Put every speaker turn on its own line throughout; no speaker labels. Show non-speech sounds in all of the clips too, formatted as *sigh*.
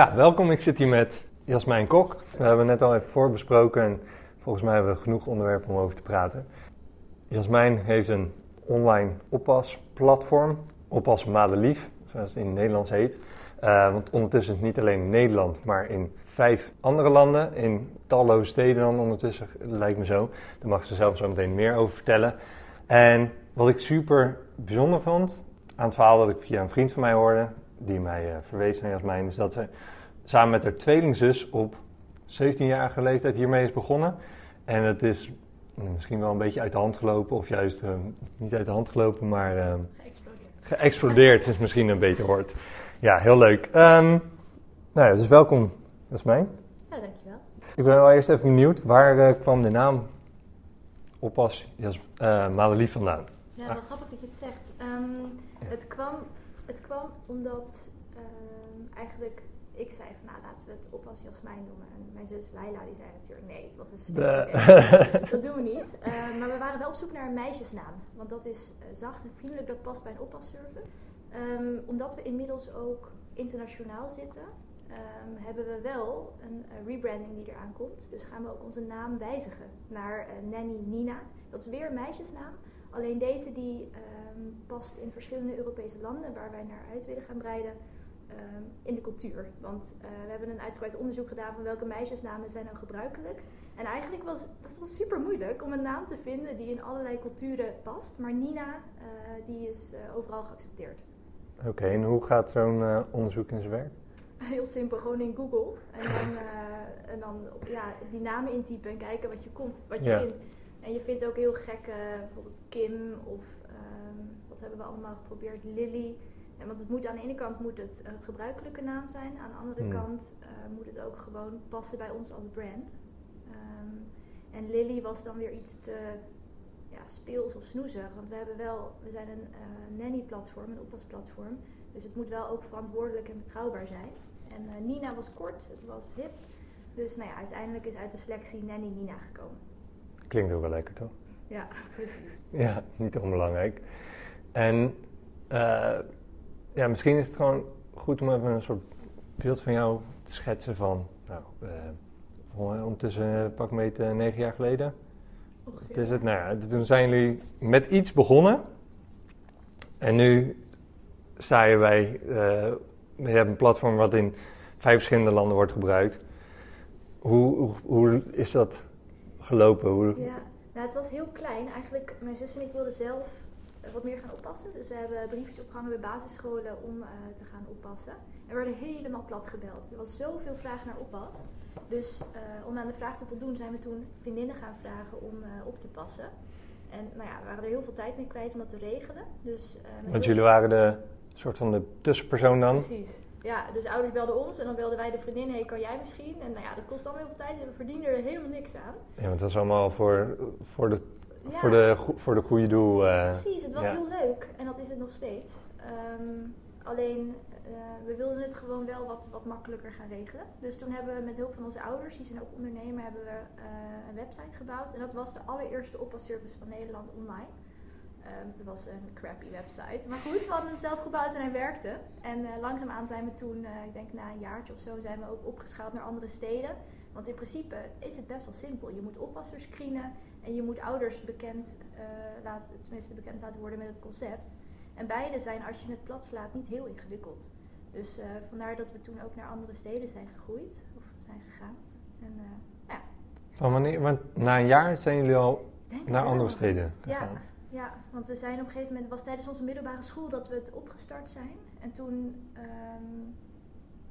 Ja, welkom. Ik zit hier met Jasmijn Kok. We hebben net al even voorbesproken en volgens mij hebben we genoeg onderwerpen om over te praten. Jasmijn heeft een online oppasplatform, Oppas Madelief, zoals het in het Nederlands heet. Uh, want ondertussen is het niet alleen in Nederland, maar in vijf andere landen, in talloze steden dan ondertussen, lijkt me zo. Daar mag ze zelf zo meteen meer over vertellen. En wat ik super bijzonder vond aan het verhaal dat ik via een vriend van mij hoorde, die mij uh, verwees naar Jasmijn, is dat ze samen met haar tweelingzus op 17-jarige leeftijd hiermee is begonnen. En het is misschien wel een beetje uit de hand gelopen, of juist uh, niet uit de hand gelopen, maar uh, geëxplodeerd. is misschien een beter woord. Ja, heel leuk. Um, nou ja, dus welkom, Jasmijn.
Ja, dankjewel.
Ik ben wel eerst even benieuwd, waar kwam de naam Oppas Jas, Madelief vandaan?
Ja, wat grappig dat je het zegt. Um, het, kwam, het kwam omdat uh, eigenlijk ik zei van nou laten we het op als Jasmijn noemen. En mijn zus Laila die zei natuurlijk nee, wat is *laughs* dat doen we niet. Uh, maar we waren wel op zoek naar een meisjesnaam. Want dat is uh, zacht en vriendelijk, dat past bij een oppasservice. Um, omdat we inmiddels ook internationaal zitten, um, hebben we wel een rebranding die eraan komt. Dus gaan we ook onze naam wijzigen naar Nanny Nina. Dat is weer een meisjesnaam. Alleen deze die um, past in verschillende Europese landen waar wij naar uit willen gaan breiden um, in de cultuur. Want uh, we hebben een uitgebreid onderzoek gedaan van welke meisjesnamen zijn nou gebruikelijk. En eigenlijk was dat was super moeilijk om een naam te vinden die in allerlei culturen past. Maar Nina, uh, die is uh, overal geaccepteerd.
Oké, okay, en hoe gaat zo'n onderzoek in zijn werk?
Heel simpel, gewoon in Google. En dan, en dan ja, die namen intypen en kijken wat je, komt, wat je ja. vindt. En je vindt ook heel gekke, bijvoorbeeld Kim of um, wat hebben we allemaal geprobeerd, Lily. En want het moet aan de ene kant moet het een gebruikelijke naam zijn, aan de andere
Hmm.
kant uh, moet het ook gewoon passen bij ons als brand. Um, en Lily was dan weer iets te ja, speels of snoezig, want we hebben wel, we zijn een uh, nanny-platform, een oppasplatform, dus het moet wel ook verantwoordelijk en betrouwbaar zijn. En uh, Nina was kort, het was hip, dus nou ja, uiteindelijk is uit de selectie Nanny Nina gekomen.
Klinkt ook wel lekker, toch?
Ja, *laughs* precies.
Ja, niet onbelangrijk. En uh, ja, misschien is het gewoon goed om even een soort beeld van jou te schetsen van, nou, uh, ondertussen pak meet uh, negen jaar geleden.
Ongeveer.
Het is het, nou ja, toen zijn jullie met iets begonnen. En nu sta je bij, uh, je hebt een platform wat in vijf verschillende landen wordt gebruikt. Hoe, hoe, hoe is dat gelopen? Hoe...
Ja, nou, het was heel klein. Eigenlijk, mijn zus en ik wilden zelf wat meer gaan oppassen. Dus we hebben briefjes opgehangen bij basisscholen om uh, te gaan oppassen. En we werden helemaal plat gebeld. Er was zoveel vraag naar oppas. Dus uh, om aan de vraag te voldoen zijn we toen vriendinnen gaan vragen om uh, op te passen. En nou ja, we waren er heel veel tijd mee kwijt om dat te regelen. Dus,
Want jullie waren de soort van de tussenpersoon dan?
Precies. Ja, dus ouders belden ons en dan belden wij de vriendin, hey, kan jij misschien? En nou ja, dat kost allemaal heel veel tijd en we verdienen er helemaal niks aan.
Ja, want dat was allemaal voor, voor de ja. voor, de, voor de goede doel. Uh,
Precies, het was ja. heel leuk en dat is het nog steeds. Um, alleen, uh, we wilden het gewoon wel wat, wat makkelijker gaan regelen. Dus toen hebben we met hulp van onze ouders, die zijn ook ondernemer, hebben we uh, een website gebouwd. En dat was de allereerste oppasservice van Nederland online. Um, het was een crappy website. Maar goed, we hadden hem zelf gebouwd en hij werkte. En uh, langzaamaan zijn we toen, uh, ik denk na een jaartje of zo, zijn we ook opgeschaald naar andere steden. Want in principe is het best wel simpel. Je moet oppassers screenen en je moet ouders bekend, uh, laten, tenminste bekend laten worden met het concept. En beide zijn, als je het plat slaat, niet heel ingewikkeld. Dus vandaar dat we toen ook naar andere steden zijn gegroeid, of zijn gegaan. En, ja.
Van wanneer, want na een jaar zijn jullie al
Denk
naar
wel.
andere steden gegaan?
Ja, ja, want we zijn op een gegeven moment, het was tijdens onze middelbare school dat we het opgestart zijn. En toen um,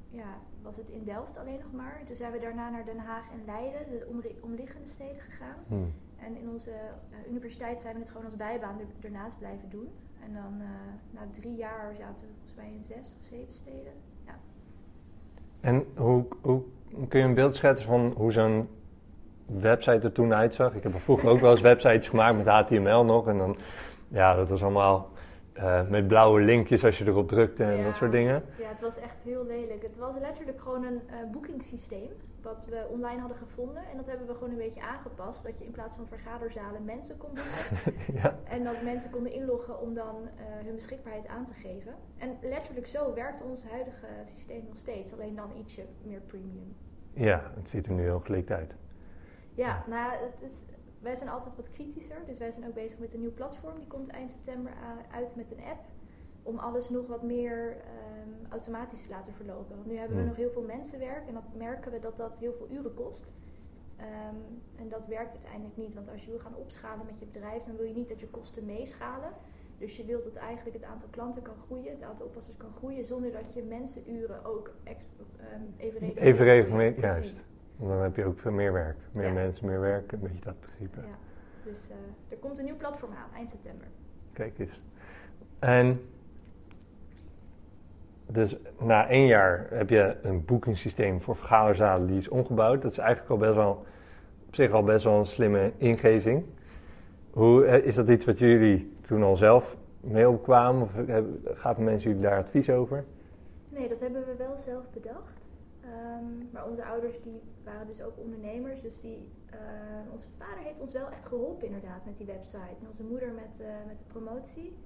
ja, was het in Delft alleen nog maar. Toen zijn we daarna naar Den Haag en Leiden, de omliggende steden gegaan.
Hmm.
En in onze uh, universiteit zijn we het gewoon als bijbaan er, ernaast blijven doen. En dan uh, na drie jaar zaten we volgens mij in zes of zeven steden. Ja.
En hoe, hoe kun je een beeld schetsen van hoe zo'n website er toen uitzag? Ik heb er vroeger ook wel eens websites gemaakt met HTML nog. En dan, ja, dat was allemaal eh, met blauwe linkjes als je erop drukte en
Ja.
dat soort dingen.
Ja, het was echt heel lelijk. Het was letterlijk gewoon een eh boekingssysteem wat we online hadden gevonden. En dat hebben we gewoon een beetje aangepast. Dat je in plaats van vergaderzalen mensen kon doen. *laughs*
ja.
en dat mensen konden inloggen om dan eh, hun beschikbaarheid aan te geven. En letterlijk zo werkt ons huidige systeem nog steeds. Alleen dan ietsje meer premium.
ja, het ziet er nu heel gelikt uit.
Ja, nou, het is, wij zijn altijd wat kritischer. Dus wij zijn ook bezig met een nieuw platform. Die komt eind september uit met een app. Om alles nog wat meer ehm, automatisch te laten verlopen. Want nu hebben we nog heel veel mensenwerk. En dat merken we dat dat heel veel uren kost. Ehm, en dat werkt uiteindelijk niet. Want als je wil gaan opschalen met je bedrijf, dan wil je niet dat je kosten meeschalen. Dus je wilt dat eigenlijk het aantal klanten kan groeien, het aantal oppassers kan groeien, zonder dat je mensenuren ook ex, of, ehm, evenredig
Evenredig mee, juist. Want dan heb je ook veel meer werk. Meer
Ja.
mensen, meer werk, een beetje dat principe.
Ja. Dus eh, er komt een nieuw platform aan, eind september.
Kijk eens. En dus na één jaar heb je een boekingssysteem voor vergaderzalen die is omgebouwd. Dat is eigenlijk al best wel, op zich al best wel een slimme ingeving. Hoe, eh, is dat iets wat jullie toen al zelf mee opkwamen? Of hebben- gaven mensen jullie daar advies over?
Nee, dat hebben we wel zelf bedacht. Ehm, maar onze ouders die waren dus ook ondernemers. Dus die, eh, onze vader heeft ons wel echt geholpen inderdaad met die website. En onze moeder met, eh, met de promotie.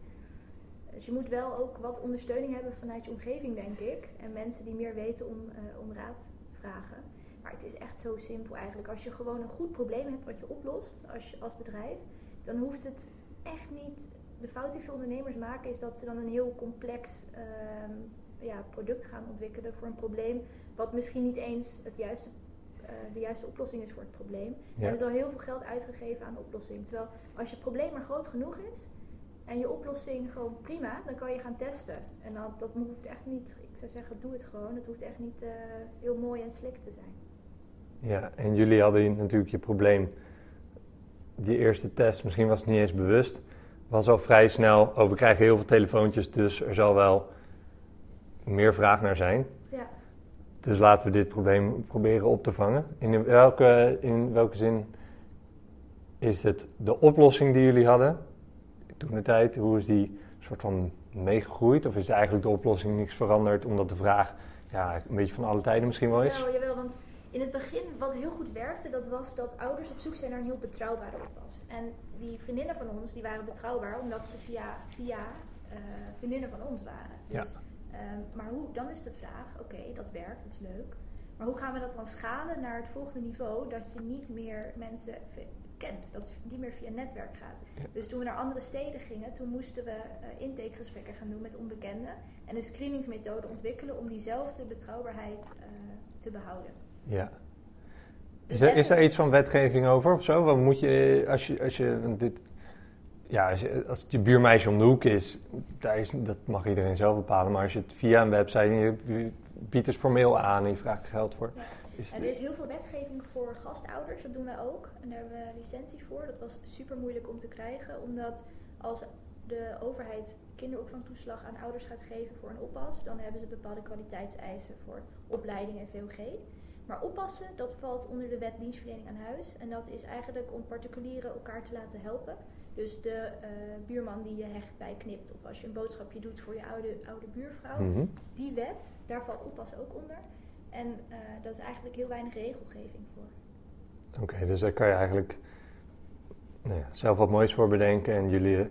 Dus je moet wel ook wat ondersteuning hebben vanuit je omgeving, denk ik. En mensen die meer weten om, eh, om raad vragen. Maar het is echt zo simpel eigenlijk. Als je gewoon een goed probleem hebt wat je oplost als, als bedrijf, dan hoeft het echt niet. De fout die veel ondernemers maken is dat ze dan een heel complex ehm, ja, product gaan ontwikkelen voor een probleem wat misschien niet eens het juiste, eh, de juiste oplossing is voor het probleem.
Ja.
Ze al heel veel geld uitgegeven aan de oplossing. Terwijl als je probleem maar groot genoeg is en je oplossing gewoon prima, dan kan je gaan testen. En dat, dat hoeft echt niet, ik zou zeggen, doe het gewoon. Het hoeft echt niet eh, heel mooi en slik te zijn.
Ja, en jullie hadden natuurlijk je probleem, die eerste test, misschien was het niet eens bewust, was al vrij snel, oh we krijgen heel veel telefoontjes, dus er zal wel meer vraag naar zijn. Dus laten we dit probleem proberen op te vangen. In welke, in welke zin is het de oplossing die jullie hadden toen de tijd, hoe is die soort van meegegroeid? Of is eigenlijk de oplossing niks veranderd omdat de vraag ja, een beetje van alle tijden misschien wel is?
Jawel, jawel, want in het begin wat heel goed werkte, dat was dat ouders op zoek zijn naar een heel betrouwbare oppas. En die vriendinnen van ons, die waren betrouwbaar omdat ze via, via eh, vriendinnen van ons waren.
Ja.
Ehm, maar hoe, dan is de vraag, oké, dat werkt, dat is leuk. Maar hoe gaan we dat dan schalen naar het volgende niveau, dat je niet meer mensen kent, dat het niet meer via netwerk gaat.
Ja.
Dus toen we naar andere steden gingen, toen moesten we eh, intakegesprekken gaan doen met onbekenden en een screeningsmethode ontwikkelen om diezelfde betrouwbaarheid eh, te behouden.
Ja. Is er, is er iets van wetgeving over of zo? Wat moet je, als je, als je want dit, ja, als, je, als het je buurmeisje om de hoek is, daar is, dat mag iedereen zelf bepalen. Maar als je het via een website, je biedt het formeel aan en je vraagt er geld voor.
Ja.
Is,
En er is heel veel wetgeving voor gastouders, dat doen wij ook. En daar hebben we licentie voor. Dat was super moeilijk om te krijgen, omdat als de overheid kinderopvangtoeslag aan ouders gaat geven voor een oppas, dan hebben ze bepaalde kwaliteitseisen voor opleiding en VOG. Maar oppassen, dat valt onder de wet dienstverlening aan huis. En dat is eigenlijk om particulieren elkaar te laten helpen. Dus de eh, buurman die je hecht bijknipt, of als je een boodschapje doet voor je oude, oude buurvrouw.
Mhm.
Die wet, daar valt oppassen ook onder. En uh, daar is eigenlijk heel weinig regelgeving voor.
Oké, okay, dus daar kan je eigenlijk nou ja, zelf wat moois voor bedenken. En jullie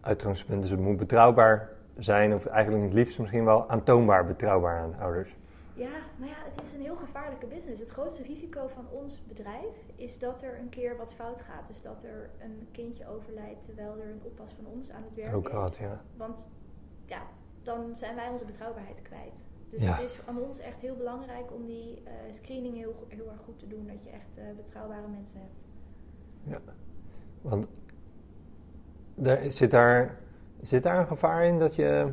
uitgangspunt is het moet betrouwbaar zijn, of eigenlijk het liefst misschien wel aantoonbaar betrouwbaar aan ouders.
Ja, nou ja, het is een heel gevaarlijke business. Het grootste risico van ons bedrijf is dat er een keer wat fout gaat. Dus dat er een kindje overlijdt terwijl er een oppas van ons aan het werk
oh
is.
Ja.
Want ja, dan zijn wij onze betrouwbaarheid kwijt. Dus
Ja.
het is aan ons echt heel belangrijk om die uh, screening heel, heel erg goed te doen. Dat je echt uh, betrouwbare mensen hebt.
Ja, want daar, zit, daar, zit daar een gevaar in dat je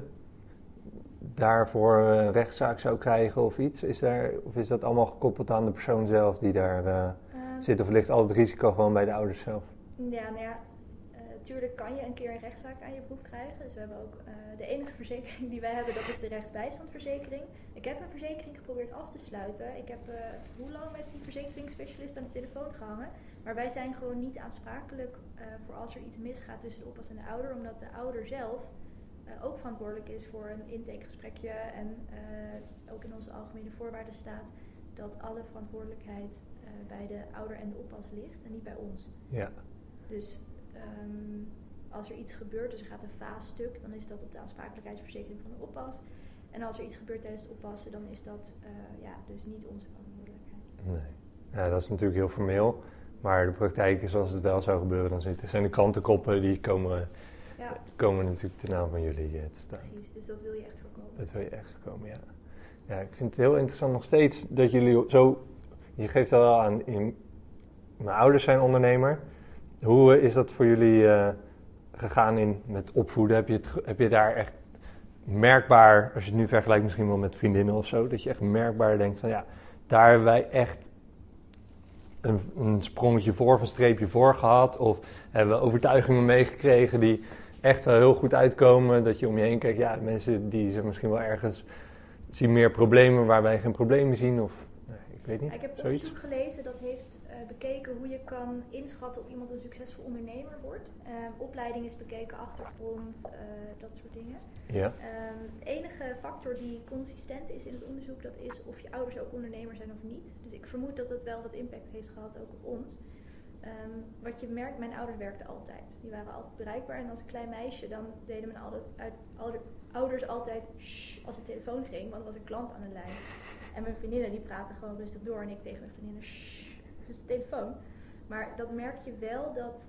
daarvoor een rechtszaak zou krijgen of iets? Is daar, of is dat allemaal gekoppeld aan de persoon zelf die daar uh,
um,
zit? Of ligt al het risico gewoon bij de ouders zelf?
Ja, nou ja, natuurlijk kan je een keer een rechtszaak aan je broek krijgen. Dus we hebben ook uh, de enige verzekering die wij hebben, dat is de rechtsbijstandverzekering. Ik heb mijn verzekering geprobeerd af te sluiten. Ik heb uh, hoe lang met die verzekeringsspecialist aan de telefoon gehangen. Maar wij zijn gewoon niet aansprakelijk uh, voor als er iets misgaat tussen de oppas en de ouder, omdat de ouder zelf eh, ook verantwoordelijk is voor een intakegesprekje en eh, ook in onze algemene voorwaarden staat dat alle verantwoordelijkheid eh, bij de ouder en de oppas ligt en niet bij ons.
Ja.
Dus ehm, als er iets gebeurt, dus er gaat een vaas stuk, dan is dat op de aansprakelijkheidsverzekering van de oppas. En als er iets gebeurt tijdens het oppassen, dan is dat ja, dus niet onze verantwoordelijkheid.
Nee. Ja, dat is natuurlijk heel formeel. Maar de praktijk is als het wel zou gebeuren, dan zijn de krantenkoppen die komen, ja. komen natuurlijk ten naam van jullie uh, te staan.
Precies, dus dat wil je echt voorkomen.
Dat wil je echt voorkomen, ja. Ja, ik vind het heel interessant nog steeds dat jullie zo... Je geeft al wel aan, in, mijn ouders zijn ondernemer. Hoe is dat voor jullie uh, gegaan in, met opvoeden? Heb je, het, heb je daar echt merkbaar, als je het nu vergelijkt misschien wel met vriendinnen of zo, dat je echt merkbaar denkt van ja, daar hebben wij echt een, een sprongetje voor of een streepje voor gehad? Of hebben we overtuigingen meegekregen die echt wel heel goed uitkomen? Dat je om je heen kijkt, ja, mensen die ze misschien wel ergens zien meer problemen waar wij geen problemen zien. Of nee, ik weet niet.
Ik heb
zoiets.
onderzoek gelezen dat heeft uh, bekeken hoe je kan inschatten of iemand een succesvol ondernemer wordt. Uh, opleiding is bekeken, achtergrond, uh, dat soort dingen.
Ja.
de enige factor die consistent is in het onderzoek, dat is of je ouders ook ondernemer zijn of niet. Dus ik vermoed dat het wel wat impact heeft gehad ook op ons. Um, wat je merkt, mijn ouders werkten altijd. Die waren altijd bereikbaar. En als klein meisje, dan deden mijn ouder, ouder, ouders altijd als de telefoon ging, want er was een klant aan de lijn. En mijn vriendinnen die praten gewoon rustig door en ik tegen mijn vriendinnen shh, het is de telefoon. Maar dat merk je wel dat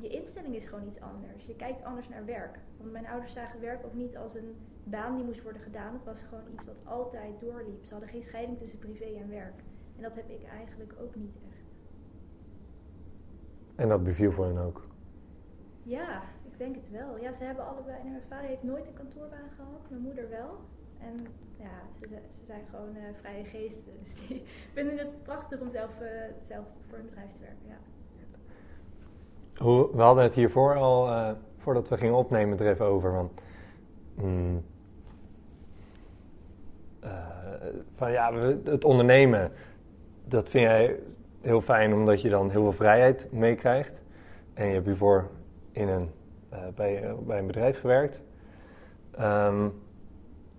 je instelling is gewoon iets anders. Je kijkt anders naar werk. Want mijn ouders zagen werk ook niet als een baan die moest worden gedaan. Het was gewoon iets wat altijd doorliep. Ze hadden geen scheiding tussen privé en werk. En dat heb ik eigenlijk ook niet echt.
En dat beviel voor hen ook?
Ja, ik denk het wel. Ja, ze hebben allebei. mijn vader heeft nooit een kantoorbaan gehad, mijn moeder wel. En ja, ze, ze zijn gewoon uh, vrije geesten. *laughs* Dus die vinden het prachtig om zelf, uh, zelf voor een bedrijf te werken. Ja.
Hoe, we hadden het hiervoor al, uh, voordat we gingen opnemen, er even over. Want, mm, van ja, het ondernemen, dat vind jij heel fijn omdat je dan heel veel vrijheid meekrijgt. En je hebt hiervoor in een, uh, bij, bij een bedrijf gewerkt. Um,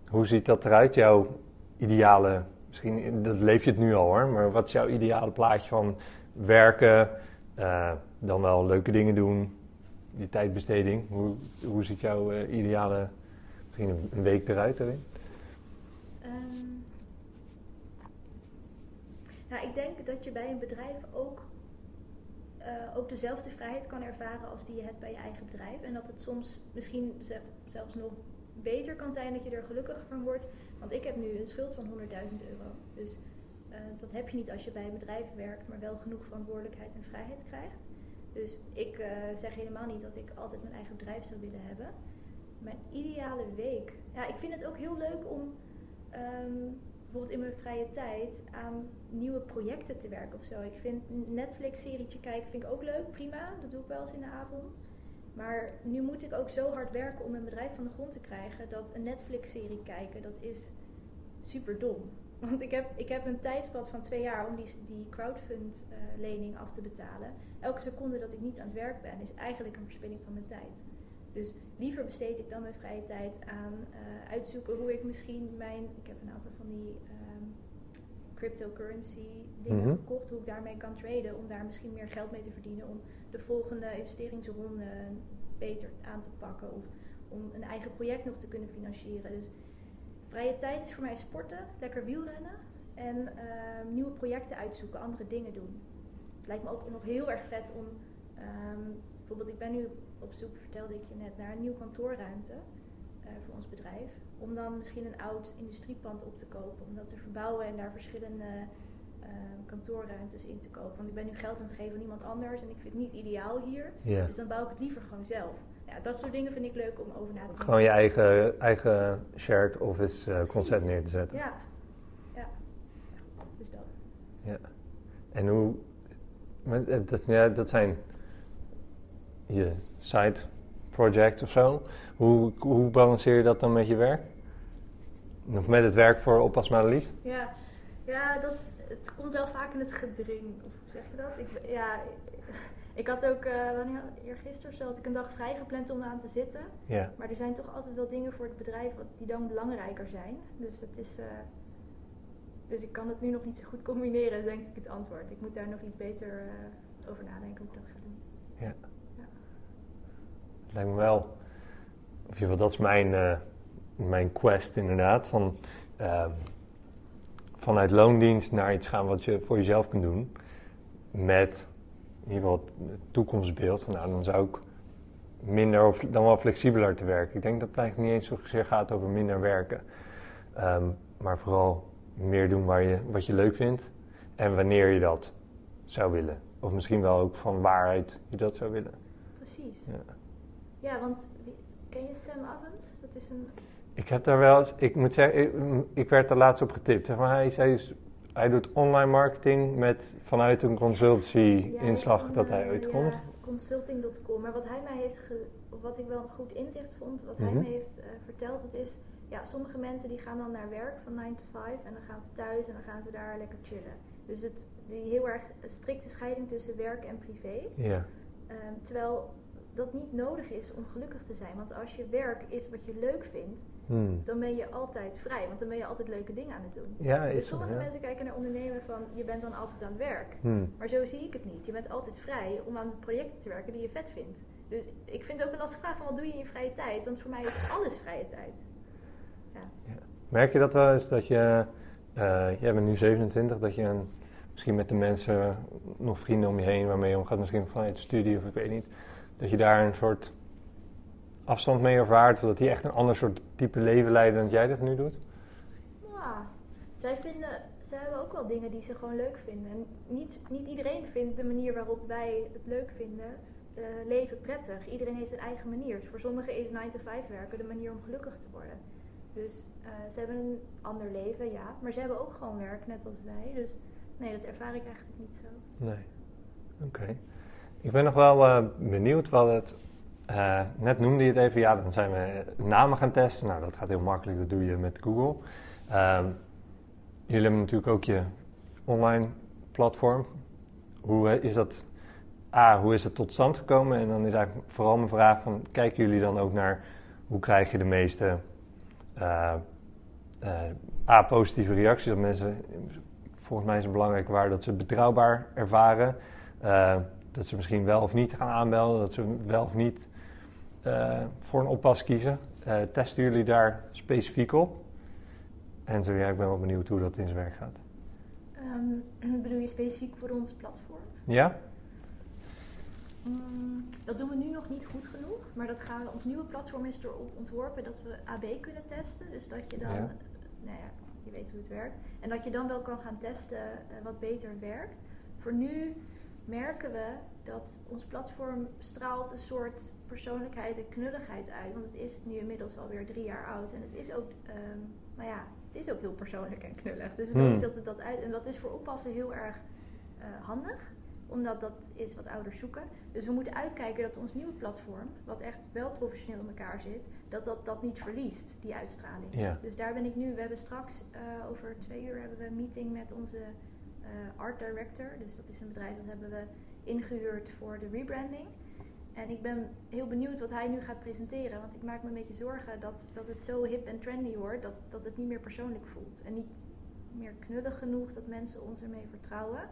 hoe ziet dat eruit, jouw ideale, misschien dat leef je het nu al hoor, maar wat is jouw ideale plaatje van werken, uh, dan wel leuke dingen doen, die tijdbesteding? Hoe, hoe ziet jouw ideale, misschien een, week eruit erin?
Um, nou, ik denk dat je bij een bedrijf ook, uh, ook dezelfde vrijheid kan ervaren als die je hebt bij je eigen bedrijf. En dat het soms misschien zelfs nog beter kan zijn dat je er gelukkiger van wordt. Want ik heb nu een schuld van 100.000 euro. Dus uh, dat heb je niet als je bij een bedrijf werkt, maar wel genoeg verantwoordelijkheid en vrijheid krijgt. Dus ik uh, zeg helemaal niet dat ik altijd mijn eigen bedrijf zou willen hebben. Mijn ideale week. Ja, ik vind het ook heel leuk om um, bijvoorbeeld in mijn vrije tijd aan nieuwe projecten te werken of zo. Ik vind een Netflix-serietje kijken vind ik ook leuk, prima. Dat doe ik wel eens in de avond. Maar nu moet ik ook zo hard werken om mijn bedrijf van de grond te krijgen dat een Netflix-serie kijken, dat is super dom. Want ik heb, ik heb een tijdspad van twee jaar om die, die crowdfund-lening af te betalen. Elke seconde dat ik niet aan het werk ben, is eigenlijk een verspilling van mijn tijd. Dus liever besteed ik dan mijn vrije tijd aan uh, uitzoeken hoe ik misschien mijn. Ik heb een aantal van die um, cryptocurrency dingen mm gekocht, hoe ik daarmee kan traden, om daar misschien meer geld mee te verdienen. Om de volgende investeringsronde beter aan te pakken. Of om een eigen project nog te kunnen financieren. Dus vrije tijd is voor mij sporten, lekker wielrennen. En uh, nieuwe projecten uitzoeken, andere dingen doen. Het lijkt me ook nog heel erg vet om. Um, bijvoorbeeld, ik ben nu op zoek, vertelde ik je net, naar een nieuwe kantoorruimte uh, voor ons bedrijf. Om dan misschien een oud industriepand op te kopen, om dat te verbouwen en daar verschillende uh, kantoorruimtes in te kopen. Want ik ben nu geld aan het geven aan iemand anders en ik vind het niet ideaal hier.
Yeah.
Dus dan bouw ik het liever gewoon zelf. Ja, dat soort dingen vind ik leuk om over na te denken.
Gewoon je eigen, eigen shared office uh, concept neer te zetten.
Ja. ja. Dus dat.
Ja. En hoe... Dat, ja, dat zijn je side project of zo. Hoe, hoe balanceer je dat dan met je werk? Of met het werk voor Oppas Madelief?
Ja, ja dat, het komt wel vaak in het gedring. Of hoe zeg je dat? Ik, ja, Ik had ook, uh, wanneer, eergisteren zo had ik een dag vrij gepland om aan te zitten.
Ja.
Maar er zijn toch altijd wel dingen voor het bedrijf die dan belangrijker zijn. Dus dat is... Uh, dus ik kan het nu nog niet zo goed combineren, denk ik het antwoord. Ik moet daar nog iets beter uh, over nadenken hoe ik dat ga doen.
Ja. Lijkt me wel... Of je, dat is mijn, mijn quest inderdaad. Van, ehm, vanuit loondienst naar iets gaan wat je voor jezelf kunt doen. Met in ieder geval het toekomstbeeld. Nou, dan zou ik minder of dan wel flexibeler te werken. Ik denk dat het eigenlijk niet eens zozeer gaat over minder werken. Ehm, maar vooral meer doen waar je, wat je leuk vindt. En wanneer je dat zou willen. Of misschien wel ook van waaruit je dat zou willen.
Precies. Ja, ja want ken je Sam Evans? Dat is een...
Ik heb daar wel eens, ik moet zeggen, ik, ik werd daar laatst op getipt. Zeg maar, hij, zei, hij doet online marketing met vanuit een consultancy-inslag dat hij uitkomt. Ja,
consulting.com. Maar wat hij mij heeft, wat ik wel een goed inzicht vond, wat hij mhm. mij heeft uh, verteld, het is, ja, sommige mensen die gaan dan naar werk van 9 to 5 en dan gaan ze thuis en dan gaan ze daar lekker chillen. Dus het, die heel erg strikte scheiding tussen werk en privé.
Ja.
Um, terwijl dat niet nodig is om gelukkig te zijn. Want als je werk is wat je leuk vindt, hmm. dan ben je altijd vrij. Want dan ben je altijd leuke dingen aan het doen.
Ja,
dus sommige mensen kijken naar ondernemen van je bent dan altijd aan het werk.
Hmm.
Maar zo zie ik het niet. Je bent altijd vrij om aan projecten te werken die je vet vindt. Dus ik vind het ook een lastige vraag van wat doe je in je vrije tijd? Want voor mij is alles vrije tijd. Ja.
ja. Merk je dat wel eens dat je, uh, jij bent nu 27, dat je een, misschien met de mensen, nog vrienden om je heen waarmee je omgaat, misschien vanuit de studie of ik weet niet dat je daar een soort afstand mee ervaart, of dat die echt een ander soort type leven leiden dan jij dat nu doet?
Ja, zij vinden, zij hebben ook wel dingen die ze gewoon leuk vinden. En niet, niet iedereen vindt de manier waarop wij het leuk vinden, uh, leven prettig. Iedereen heeft zijn eigen manier. Dus voor sommigen is 9 to 5 werken de manier om gelukkig te worden. Dus uh, ze hebben een ander leven, ja. Maar ze hebben ook gewoon werk, net als wij. Dus nee, dat ervaar ik eigenlijk niet zo.
Nee. Oké. Ik ben nog wel uh, benieuwd wat het. Uh, net noemde je het even, ja, dan zijn we namen gaan testen. Nou, dat gaat heel makkelijk, dat doe je met Google. Um, jullie hebben natuurlijk ook je online platform. Hoe is dat? A, hoe is het tot stand gekomen? En dan is eigenlijk vooral mijn vraag: van, kijken jullie dan ook naar hoe krijg je de meeste A, positieve reacties? Dat mensen, volgens mij is het belangrijk waar dat ze betrouwbaar ervaren dat ze misschien wel of niet gaan aanmelden, dat ze wel of niet uh, voor een oppas kiezen. Uh, testen jullie daar specifiek op? En zo, ja, ik ben wel benieuwd hoe dat in zijn werk gaat.
Um, *clears throat* bedoel je specifiek voor ons platform?
Ja.
Um, dat doen we nu nog niet goed genoeg, maar dat gaan we, ons nieuwe platform is erop ontworpen dat we AB kunnen testen. Dus dat je dan, ja. nou ja, je weet hoe het werkt. En dat je dan wel kan gaan testen uh, wat beter werkt. Voor nu merken we dat ons platform straalt een soort persoonlijkheid en knulligheid uit. Want het is nu inmiddels alweer drie jaar oud. En het is ook, um, nou ja, het is ook heel persoonlijk en knullig. Dus hmm. dat het dat uit. En dat is voor oppassen heel erg uh, handig. Omdat dat is wat ouders zoeken. Dus we moeten uitkijken dat ons nieuwe platform, wat echt wel professioneel in elkaar zit, dat dat, dat niet verliest, die uitstraling.
Ja.
Dus daar ben ik nu, we hebben straks uh, over twee uur hebben we een meeting met onze art director. Dus dat is een bedrijf dat hebben we ingehuurd voor de rebranding. En ik ben heel benieuwd wat hij nu gaat presenteren. Want ik maak me een beetje zorgen dat, dat het zo hip en trendy wordt dat, dat het niet meer persoonlijk voelt. En niet meer knullig genoeg dat mensen ons ermee vertrouwen.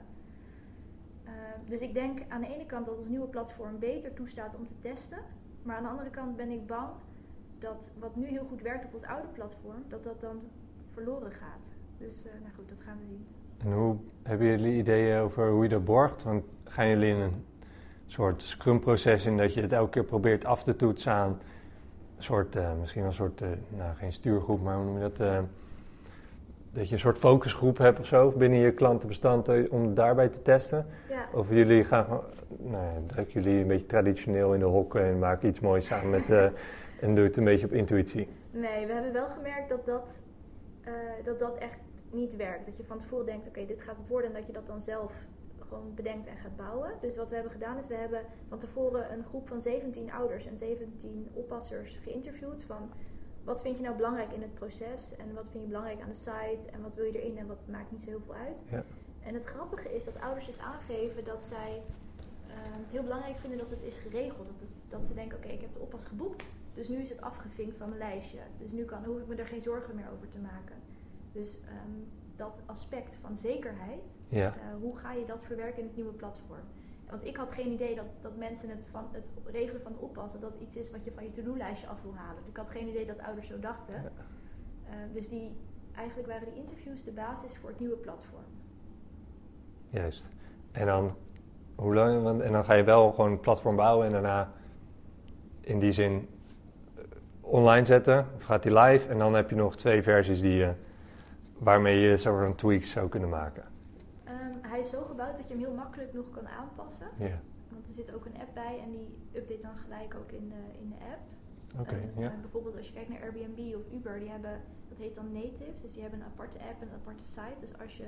Uh, dus ik denk aan de ene kant dat ons nieuwe platform beter toestaat om te testen. Maar aan de andere kant ben ik bang dat wat nu heel goed werkt op ons oude platform, dat dat dan verloren gaat. Dus uh, nou goed, dat gaan we zien.
En hoe hebben jullie ideeën over hoe je dat borgt? Want gaan jullie in een soort scrum-proces in dat je het elke keer probeert af te toetsen aan een soort, uh, misschien een soort, uh, nou geen stuurgroep, maar hoe noem je dat? Uh, dat je een soort focusgroep hebt of zo binnen je klantenbestand om daarbij te testen?
Ja.
Of jullie gaan gewoon, nou ja, jullie een beetje traditioneel in de hokken en maken iets moois samen met, *laughs* en doe het een beetje op intuïtie?
Nee, we hebben wel gemerkt dat dat, dat, dat echt niet werkt. Dat je van tevoren denkt, oké, dit gaat het worden en dat je dat dan zelf gewoon bedenkt en gaat bouwen. Dus wat we hebben gedaan is, we hebben van tevoren een groep van 17 ouders en 17 oppassers geïnterviewd van wat vind je nou belangrijk in het proces en wat vind je belangrijk aan de site en wat wil je erin en wat maakt niet zo heel veel uit.
Ja.
En het grappige is dat ouders dus aangeven dat zij, uh, ehm, het heel belangrijk vinden dat het is geregeld. Dat, het, dat ze denken, oké, ik heb de oppas geboekt, dus nu is het afgevinkt van mijn lijstje. Dus nu kan, hoef ik me er geen zorgen meer over te maken. Dus ehm, dat aspect van zekerheid,
Ja.
eh, hoe ga je dat verwerken in het nieuwe platform? Want ik had geen idee dat, dat mensen het, van, het regelen van de oppas, dat iets is wat je van je to-do-lijstje af wil halen. Dus ik had geen idee dat ouders zo dachten.
Ja.
Eh, dus die, eigenlijk waren die interviews de basis voor het nieuwe platform.
Juist. En dan, hoe lang, want, en dan ga je wel gewoon een platform bouwen en daarna in die zin eh, online zetten. Of gaat die live en dan heb je nog twee versies die je, waarmee je soort van tweaks zou kunnen maken.
Ehm, hij is zo gebouwd dat je hem heel makkelijk nog kan aanpassen.
Ja,
Want er zit ook een app bij en die update dan gelijk ook in de, in de app.
oké.
En,
ja.
eh, bijvoorbeeld als je kijkt naar Airbnb of Uber, die hebben, dat heet dan native. Dus die hebben een aparte app en een aparte site. Dus als je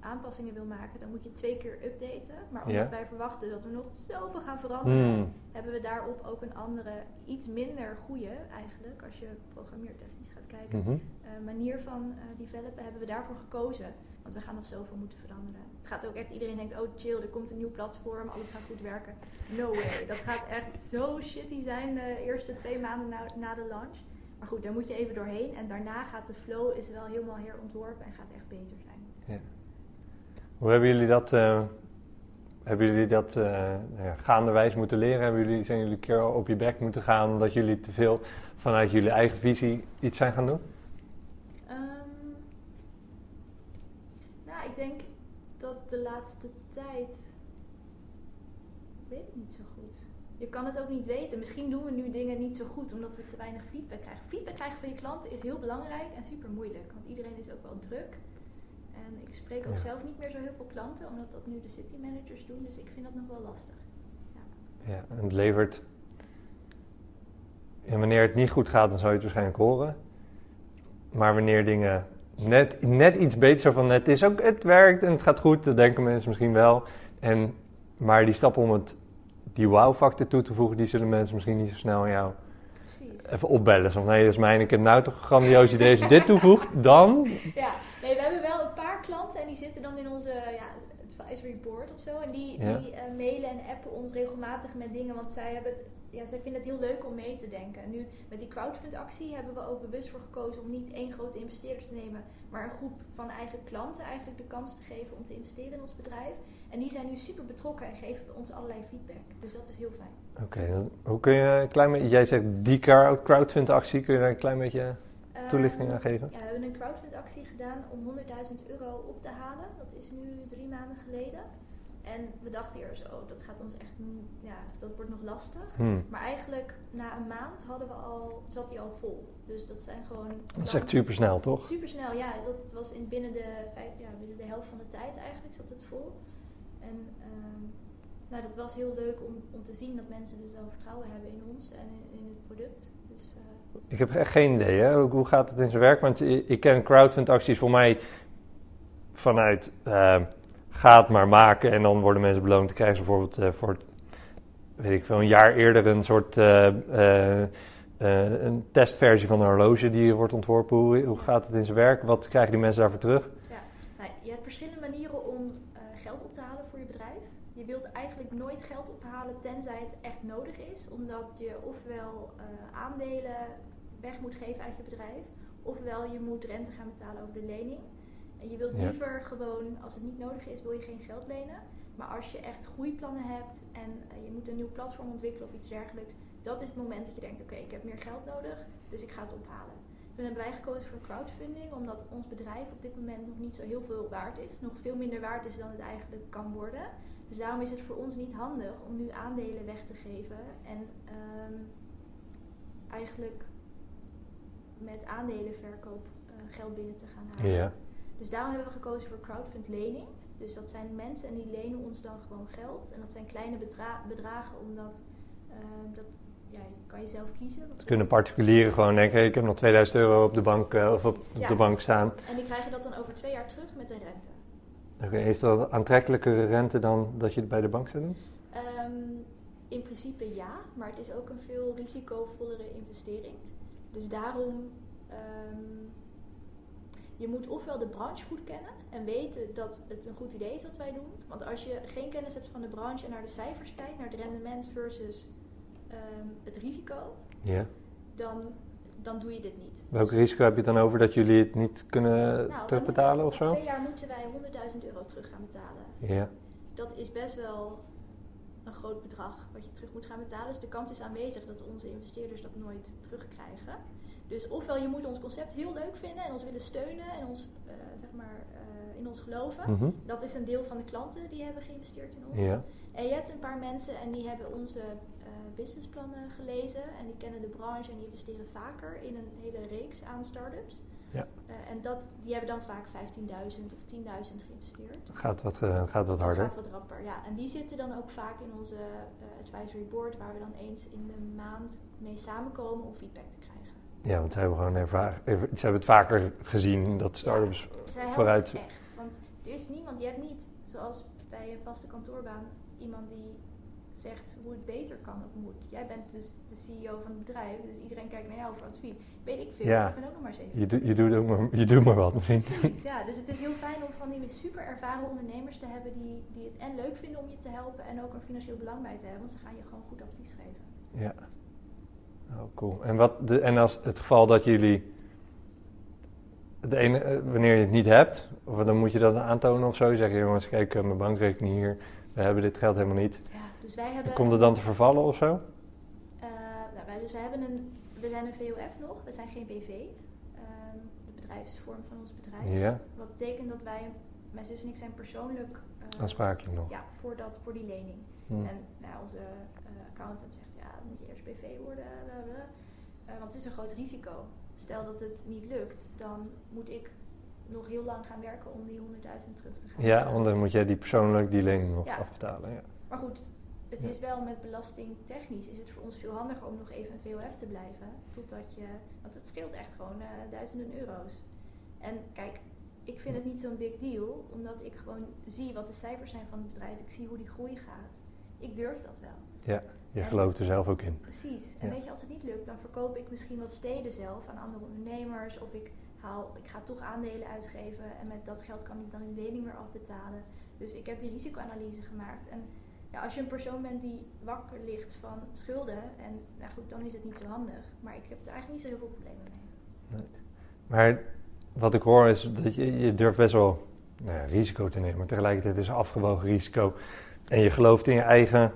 aanpassingen wil maken, dan moet je twee keer updaten. Maar omdat wij verwachten dat we nog zoveel gaan veranderen,
Hmm,
hebben we daarop ook een andere, iets minder goede eigenlijk, als je programmeertechnisch gaat kijken,
mhm.
eh, manier van eh, developen hebben we daarvoor gekozen. Want we gaan nog zoveel moeten veranderen. Het gaat ook echt, iedereen denkt, oh chill, er komt een nieuw platform, alles gaat goed werken. No way. Dat gaat echt zo shitty zijn de eerste twee maanden na, na de launch. Maar goed, daar moet je even doorheen. En daarna gaat de flow is wel helemaal herontworpen en gaat echt beter zijn.
Hoe hebben jullie dat, eh, hebben jullie dat eh, nou ja, gaanderwijs moeten leren? Hebben jullie, zijn jullie een keer op je bek moeten gaan omdat jullie te veel vanuit jullie eigen visie iets zijn gaan doen?
Ehm, nou, ik denk dat de laatste tijd. Ik weet het niet zo goed. Je kan het ook niet weten. Misschien doen we nu dingen niet zo goed omdat we te weinig feedback krijgen. Feedback krijgen van je klanten is heel belangrijk en super moeilijk. Want iedereen is ook wel druk. En ik spreek ook
Ja.
zelf niet meer zo heel veel klanten, omdat dat nu de city managers doen. Dus ik vind dat nog wel lastig.
Ja, en het levert. En wanneer het niet goed gaat, dan zou je het waarschijnlijk horen. Maar wanneer dingen net, net iets beter zo van het is ook, het werkt en het gaat goed, dat denken mensen misschien wel. En, maar die stap om het, die wow-factor toe te voegen, die zullen mensen misschien niet zo snel aan jou
Precies.
even opbellen. Zo van, nee, dat is mijn, ik heb nou toch een grandioos idee. Als je dit toevoegt, dan... *laughs*
Ja, nee, we hebben wel een paar klanten en die zitten dan in onze ja, advisory board of zo. En die,
Ja.
die eh, mailen en appen ons regelmatig met dingen, want zij, hebben het, ja, zij vinden het heel leuk om mee te denken. En nu met die crowdfund actie hebben we ook bewust voor gekozen om niet één grote investeerder te nemen, maar een groep van eigen klanten eigenlijk de kans te geven om te investeren in ons bedrijf. En die zijn nu super betrokken en geven ons allerlei feedback. Dus dat is heel fijn.
Oké, hoe kun je een klein beetje... Jij zegt die crowd- crowdfund actie, kun je daar een klein beetje toelichting
Ehm,
aan geven?
Ja, we hebben een crowdfund actie gedaan om 100.000 euro op te halen. Dat is nu drie maanden geleden. En we dachten eerst, oh, dat gaat ons echt, ja, dat wordt nog lastig.
Hmm.
Maar eigenlijk na een maand hadden we al, zat hij al vol. Dus dat zijn gewoon...
Dat is echt super snel, toch?
Super snel, ja. Dat was in binnen de, vijf, ja, binnen de helft van de tijd eigenlijk zat het vol. En ehm, nou, dat was heel leuk om, om te zien dat mensen dus wel vertrouwen hebben in ons en in, in het product.
Ik heb echt geen idee? Hoe, gaat het in zijn werk? Want ik, ken crowdfund acties voor mij vanuit eh, gaat maar maken en dan worden mensen beloond. Dan krijgen ze bijvoorbeeld eh, voor, weet ik veel, een jaar eerder een soort eh, eh, een testversie van een horloge die wordt ontworpen. Hoe, gaat het in zijn werk? Wat krijgen die mensen daarvoor terug?
Nou, je hebt verschillende manieren om geld op te halen voor je bedrijf. Je wilt eigenlijk nooit geld ophalen tenzij het echt nodig is, omdat je ofwel eh, aandelen weg moet geven uit je bedrijf, ofwel je moet rente gaan betalen over de lening. En je wilt
Ja.
liever gewoon, als het niet nodig is, wil je geen geld lenen. Maar als je echt groeiplannen hebt en eh, je moet een nieuw platform ontwikkelen of iets dergelijks, dat is het moment dat je denkt, oké, ik heb meer geld nodig, dus ik ga het ophalen. Toen hebben wij gekozen voor crowdfunding, omdat ons bedrijf op dit moment nog niet zo heel veel waard is. Nog veel minder waard is dan het eigenlijk kan worden. Dus daarom is het voor ons niet handig om nu aandelen weg te geven. En ehm, eigenlijk met aandelenverkoop eh, geld binnen te gaan halen.
Ja.
Dus daarom hebben we gekozen voor crowdfund lening. Dus dat zijn mensen en die lenen ons dan gewoon geld. En dat zijn kleine bedra- bedragen, omdat ehm, dat, ja, je kan je zelf kiezen. wat
Kunnen particulieren gewoon denken, ik heb nog 2000 euro op de bank, eh, of op, op
Ja.
de bank staan.
En die krijgen dat dan over twee jaar terug met een rente.
Oké, is dat aantrekkelijkere rente dan dat je het bij de bank zou doen?
Ehm, in principe ja, maar het is ook een veel risicovollere investering. Dus daarom, ehm, je moet ofwel de branche goed kennen en weten dat het een goed idee is wat wij doen. Want als je geen kennis hebt van de branche en naar de cijfers kijkt, naar het rendement versus ehm, het risico,
Ja.
dan, dan doe je dit niet.
Welk risico heb je dan over dat jullie het niet kunnen
Nou,
terugbetalen of zo?
Twee jaar moeten wij 100.000 euro terug gaan betalen.
Ja.
Dat is best wel een groot bedrag wat je terug moet gaan betalen. Dus de kans is aanwezig dat onze investeerders dat nooit terugkrijgen. Dus ofwel je moet ons concept heel leuk vinden en ons willen steunen en ons, eh, zeg maar, eh, in ons geloven.
Mhm.
Dat is een deel van de klanten die hebben geïnvesteerd in ons.
Ja.
En je hebt een paar mensen en die hebben onze businessplannen gelezen en die kennen de branche en die investeren vaker in een hele reeks aan start-ups.
Ja.
Eh, en dat, die hebben dan vaak 15.000 of 10.000 geïnvesteerd.
Gaat wat, eh, gaat wat
Dat
harder.
gaat wat rapper, ja. En die zitten dan ook vaak in onze eh, advisory board, waar we dan eens in de maand mee samenkomen om feedback te krijgen.
Ja, want ze hebben gewoon ervaren. Ze hebben het vaker gezien dat startups
helpen
vooruit.
echt. Want er is niemand, je hebt niet, zoals bij een vaste kantoorbaan, iemand die zegt hoe het beter kan of moet. Jij bent dus de CEO van het bedrijf, dus iedereen kijkt naar jou voor advies. Weet ik veel,
Ja.
ik ben ook nog maar zeven.
Je, je, doet ook maar, je doet maar wat misschien.
Precies, ja. Dus het is heel fijn om van die super ervaren ondernemers te hebben die, die het en leuk vinden om je te helpen en ook een financieel belang bij te hebben, want ze gaan je gewoon goed advies geven.
Ja. Oh, cool. En, wat de, en als het geval dat jullie. De ene, eh, wanneer je het niet hebt, of dan moet je dat aantonen of zo. Zeg je jongens, kijk, eh, mijn bankrekening hier, we hebben dit geld helemaal niet.
Dus wij hebben.
Komt het dan te vervallen of zo?
Eh, nou, wij, dus wij hebben een, we zijn een VOF nog, we zijn geen BV. ehm, de bedrijfsvorm van ons bedrijf.
Ja,
Wat betekent dat wij, mijn zus en ik zijn persoonlijk eh,
aansprakelijk nog.
ja, voor, dat, voor die lening.
Hm.
En nou, onze eh, accountant zegt, ja, dan moet je eerst BV worden. want het is een groot risico. Stel dat het niet lukt, dan moet ik nog heel lang gaan werken om die 100.000 terug te gaan
Ja, want dan moet jij die persoonlijk die lening nog
Ja.
afbetalen. Ja.
Maar goed, het
Ja.
is wel met belastingtechnisch is het voor ons veel handiger om nog even een VOF te blijven. Totdat je, want het scheelt echt gewoon eh, duizenden euro's. En kijk, ik vind het niet zo'n big deal, omdat ik gewoon zie wat de cijfers zijn van het bedrijf. Ik zie hoe die groei gaat. Ik durf dat wel.
Ja, je
En-
gelooft er zelf ook in.
Precies. En
Ja.
weet je, als het niet lukt, dan verkoop ik misschien wat steden zelf aan andere ondernemers. Of ik, haal, ik ga toch aandelen uitgeven en met dat geld kan ik dan die lening weer afbetalen. Dus ik heb die risicoanalyse gemaakt. En ja, als je een persoon bent die wakker ligt van schulden, en nou goed, dan is het niet zo handig. Maar ik heb er eigenlijk niet zo heel veel problemen mee.
Maar wat ik hoor is dat je, je durft best wel nou risico te nemen. Maar tegelijkertijd is het een afgewogen risico. En je gelooft in je eigen,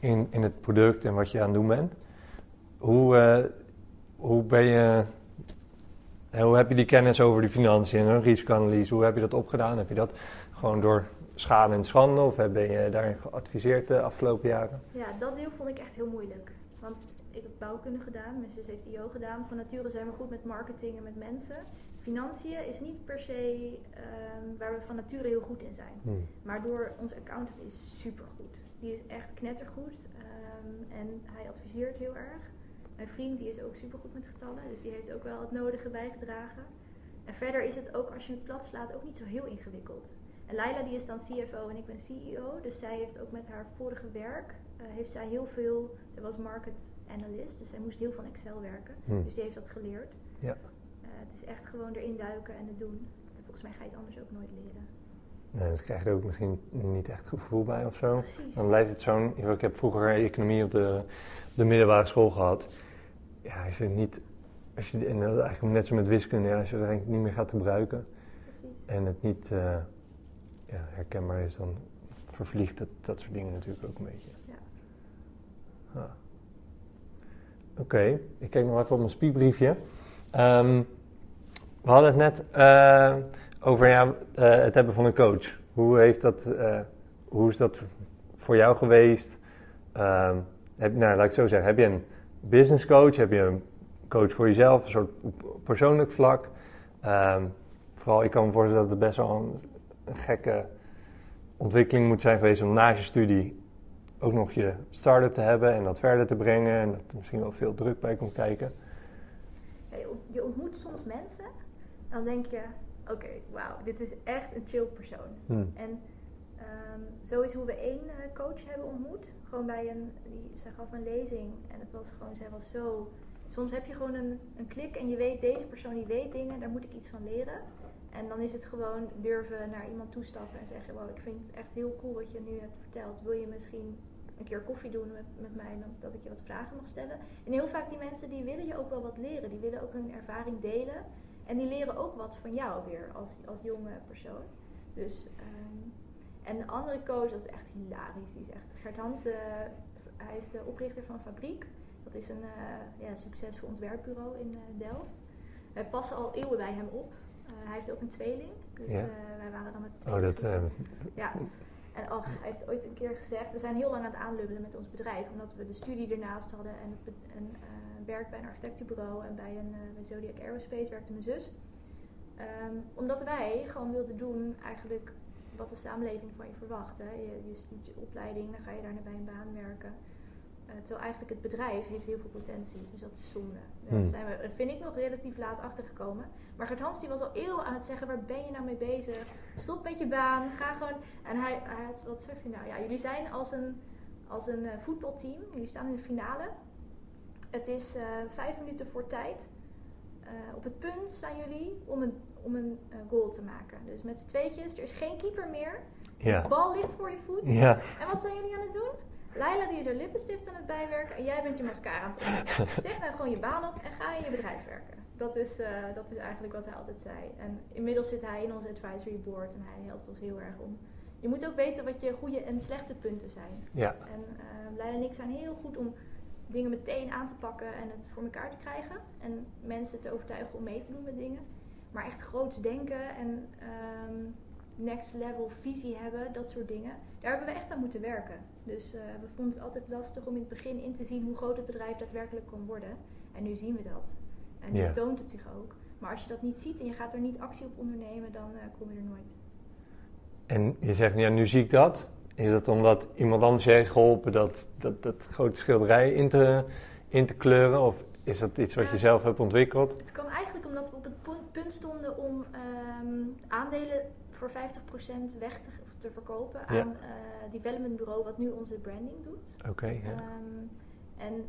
in, in het product en wat je aan het doen bent. Hoe, eh, hoe ben je, hoe heb je die kennis over die financiën en risicoanalyse? Hoe heb je dat opgedaan? Heb je dat gewoon door schade en schande of ben je daarin geadviseerd de afgelopen jaren?
Ja, dat deel vond ik echt heel moeilijk. Want ik heb bouwkunde gedaan, mijn zus heeft IO gedaan. Van nature zijn we goed met marketing en met mensen. Financiën is niet per se ehm, waar we van nature heel goed in zijn.
Hm.
Maar door onze accountant is supergoed. Die is echt knettergoed ehm, en hij adviseert heel erg. Mijn vriend die is ook supergoed met getallen, dus die heeft ook wel het nodige bijgedragen. En verder is het ook, als je het plat slaat, ook niet zo heel ingewikkeld. En Laila die is dan CFO en ik ben CEO, dus zij heeft ook met haar vorige werk, eh, heeft zij heel veel, zij was market analyst, dus zij moest heel veel van Excel werken.
Hm.
Dus die heeft dat geleerd.
Ja.
Eh, het is echt gewoon erin duiken en het doen. En volgens mij ga je het anders ook nooit leren.
Nee, dus krijg je er ook misschien niet echt gevoel bij of zo.
Precies.
Dan blijft het zo'n. Ik heb vroeger economie op de, de middelbare school gehad. Ja, als je niet. Als je, en dat is eigenlijk net zo met wiskunde, ja, als je het eigenlijk niet meer gaat gebruiken
Precies.
en het niet eh, ja, herkenbaar is, dan vervliegt dat, dat soort dingen natuurlijk ook een beetje.
Ja.
Ah. Oké, ik kijk nog even op mijn spiekbriefje. Ehm, we hadden het net eh, over ja, eh, het hebben van een coach. Hoe, heeft dat, eh, hoe is dat voor jou geweest? Ehm, heb, nou, laat ik zo zeggen. Heb je een business coach? Heb je een coach voor jezelf? Een soort persoonlijk vlak? Ehm, vooral, ik kan me voorstellen dat het best wel een, een gekke ontwikkeling moet zijn geweest om naast je studie ook nog je start-up te hebben en dat verder te brengen. En dat er misschien wel veel druk bij komt kijken.
Ja, je, ont- je ontmoet soms mensen en dan denk je, oké, wauw, dit is echt een chill persoon.
Hm.
En ehm, zo is hoe we één eh, coach hebben ontmoet. Gewoon bij een, die, zij gaf een lezing en het was gewoon, zij was zo, soms heb je gewoon een, een klik en je weet, deze persoon die weet dingen, daar moet ik iets van leren. En dan is het gewoon durven naar iemand toestappen en zeggen, wow, ik vind het echt heel cool wat je nu hebt verteld. Wil je misschien een keer koffie doen met, met mij, dan, dat ik je wat vragen mag stellen. En heel vaak die mensen die willen je ook wel wat leren, die willen ook hun ervaring delen. En die leren ook wat van jou weer als, als jonge persoon. Dus, ehm, en de andere coach, dat is echt hilarisch. Die is echt, Gert Hans, hij is de oprichter van Fabriek. Dat is een uh, ja, succesvol ontwerpbureau in uh, Delft. Wij passen al eeuwen bij hem op. Uh, hij heeft ook een tweeling. Dus ja. wij waren dan met z'n
Oh, dat...
Ja. En oh, hij heeft ooit een keer gezegd, we zijn heel lang aan het aanlubbelen met ons bedrijf, omdat we de studie ernaast hadden en een, werk bij een architectenbureau en bij, een, bij Zodiac Aerospace werkte mijn zus. Um, omdat wij gewoon wilden doen eigenlijk wat de samenleving van je verwacht. Hè. Je, je stuurt je opleiding, dan ga je daarna bij een baan werken. Uh, terwijl eigenlijk het bedrijf heeft heel veel potentie, dus dat is zonde. Daar hmm. zijn we, vind ik, nog relatief laat achtergekomen. Maar Gert Hans die was al eeuwen aan het zeggen, waar ben je nou mee bezig? Stop met je baan, ga gewoon... En hij, hij had, wat zegt hij nou? Ja, jullie zijn als een, als een uh, voetbalteam, jullie staan in de finale. Het is uh, vijf minuten voor tijd. op het punt staan jullie om een om een goal te maken. Dus met z'n tweetjes, er is geen keeper meer. Ja. De bal ligt voor je voet.
Ja.
En wat zijn jullie aan het doen? Laila die is er lippenstift aan het bijwerken en jij bent je mascara aan het opnemen. Zeg nou gewoon je baan op en ga in je bedrijf werken. Dat is, uh, dat is eigenlijk wat hij altijd zei. En inmiddels zit hij in ons advisory board en hij helpt ons heel erg om. Je moet ook weten wat je goede en slechte punten zijn.
Ja.
En uh, Laila en ik zijn heel goed om dingen meteen aan te pakken en het voor elkaar te krijgen. En mensen te overtuigen om mee te doen met dingen. Maar echt groots denken en ehm, next level visie hebben, dat soort dingen. Daar hebben we echt aan moeten werken. Dus uh, we vonden het altijd lastig om in het begin in te zien hoe groot het bedrijf daadwerkelijk kon worden. En nu zien we dat. En nu toont het zich ook. Maar als je dat niet ziet en je gaat er niet actie op ondernemen, dan uh, kom je er nooit.
En je zegt, ja, nu zie ik dat. Is dat omdat iemand anders je heeft geholpen dat, dat, dat grote schilderij in te, in te kleuren? Of is dat iets wat je zelf hebt ontwikkeld?
Het kwam eigenlijk omdat we op het punt stonden om um, aandelen voor 50% weg te, te verkopen aan uh, development bureau wat nu onze branding doet.
Oké. Okay, ja.
um, en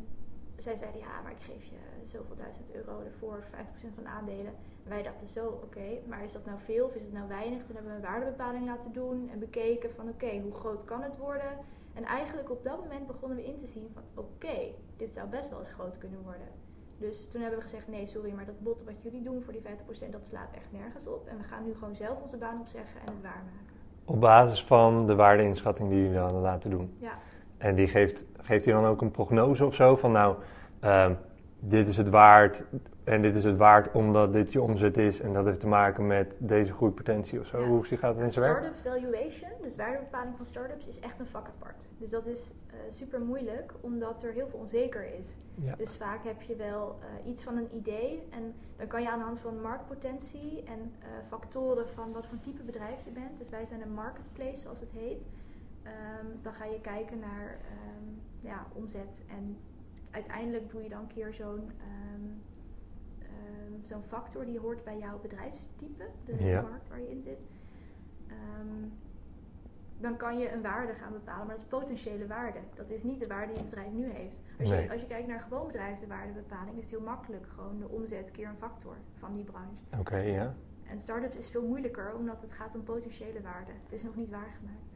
zij zeiden ja, maar ik geef je zoveel duizend euro ervoor, 50% van de aandelen. En wij dachten zo, oké, okay, maar is dat nou veel of is het nou weinig? Toen hebben we een waardebepaling laten doen en bekeken van oké, hoe groot kan het worden? En eigenlijk op dat moment begonnen we in te zien van oké, dit zou best wel eens groot kunnen worden. Dus toen hebben we gezegd, nee sorry, maar dat bod wat jullie doen voor die 50% dat slaat echt nergens op. En we gaan nu gewoon zelf onze baan opzeggen en het waarmaken.
Op basis van de waardeinschatting die jullie dan laten doen?
Ja.
En die geeft, geeft hij dan ook een prognose of zo van nou, uh, dit is het waard en dit is het waard omdat dit je omzet is en dat heeft te maken met deze groeipotentie of zo. Hoe gaat het in zijn werk?
Startup valuation, dus waardebepaling van startups, is echt een vak apart. Dus dat is uh, super moeilijk omdat er heel veel onzeker is. Ja. Dus vaak heb je wel uh, iets van een idee en dan kan je aan de hand van marktpotentie en uh, factoren van wat voor type bedrijf je bent. Dus wij zijn een marketplace zoals het heet. Um, dan ga je kijken naar um, ja, omzet en uiteindelijk doe je dan een keer zo'n um, zo'n factor die hoort bij jouw bedrijfstype, de ja. markt waar je in zit. Um, dan kan je een waarde gaan bepalen, maar dat is potentiële waarde. Dat is niet de waarde die het bedrijf nu heeft. Als, je, als je kijkt naar gewoon bedrijfswaardebepaling, is het heel makkelijk gewoon de omzet keer een factor van die branche.
Oké, ja.
En startups is veel moeilijker, omdat het gaat om potentiële waarde. Het is nog niet waargemaakt.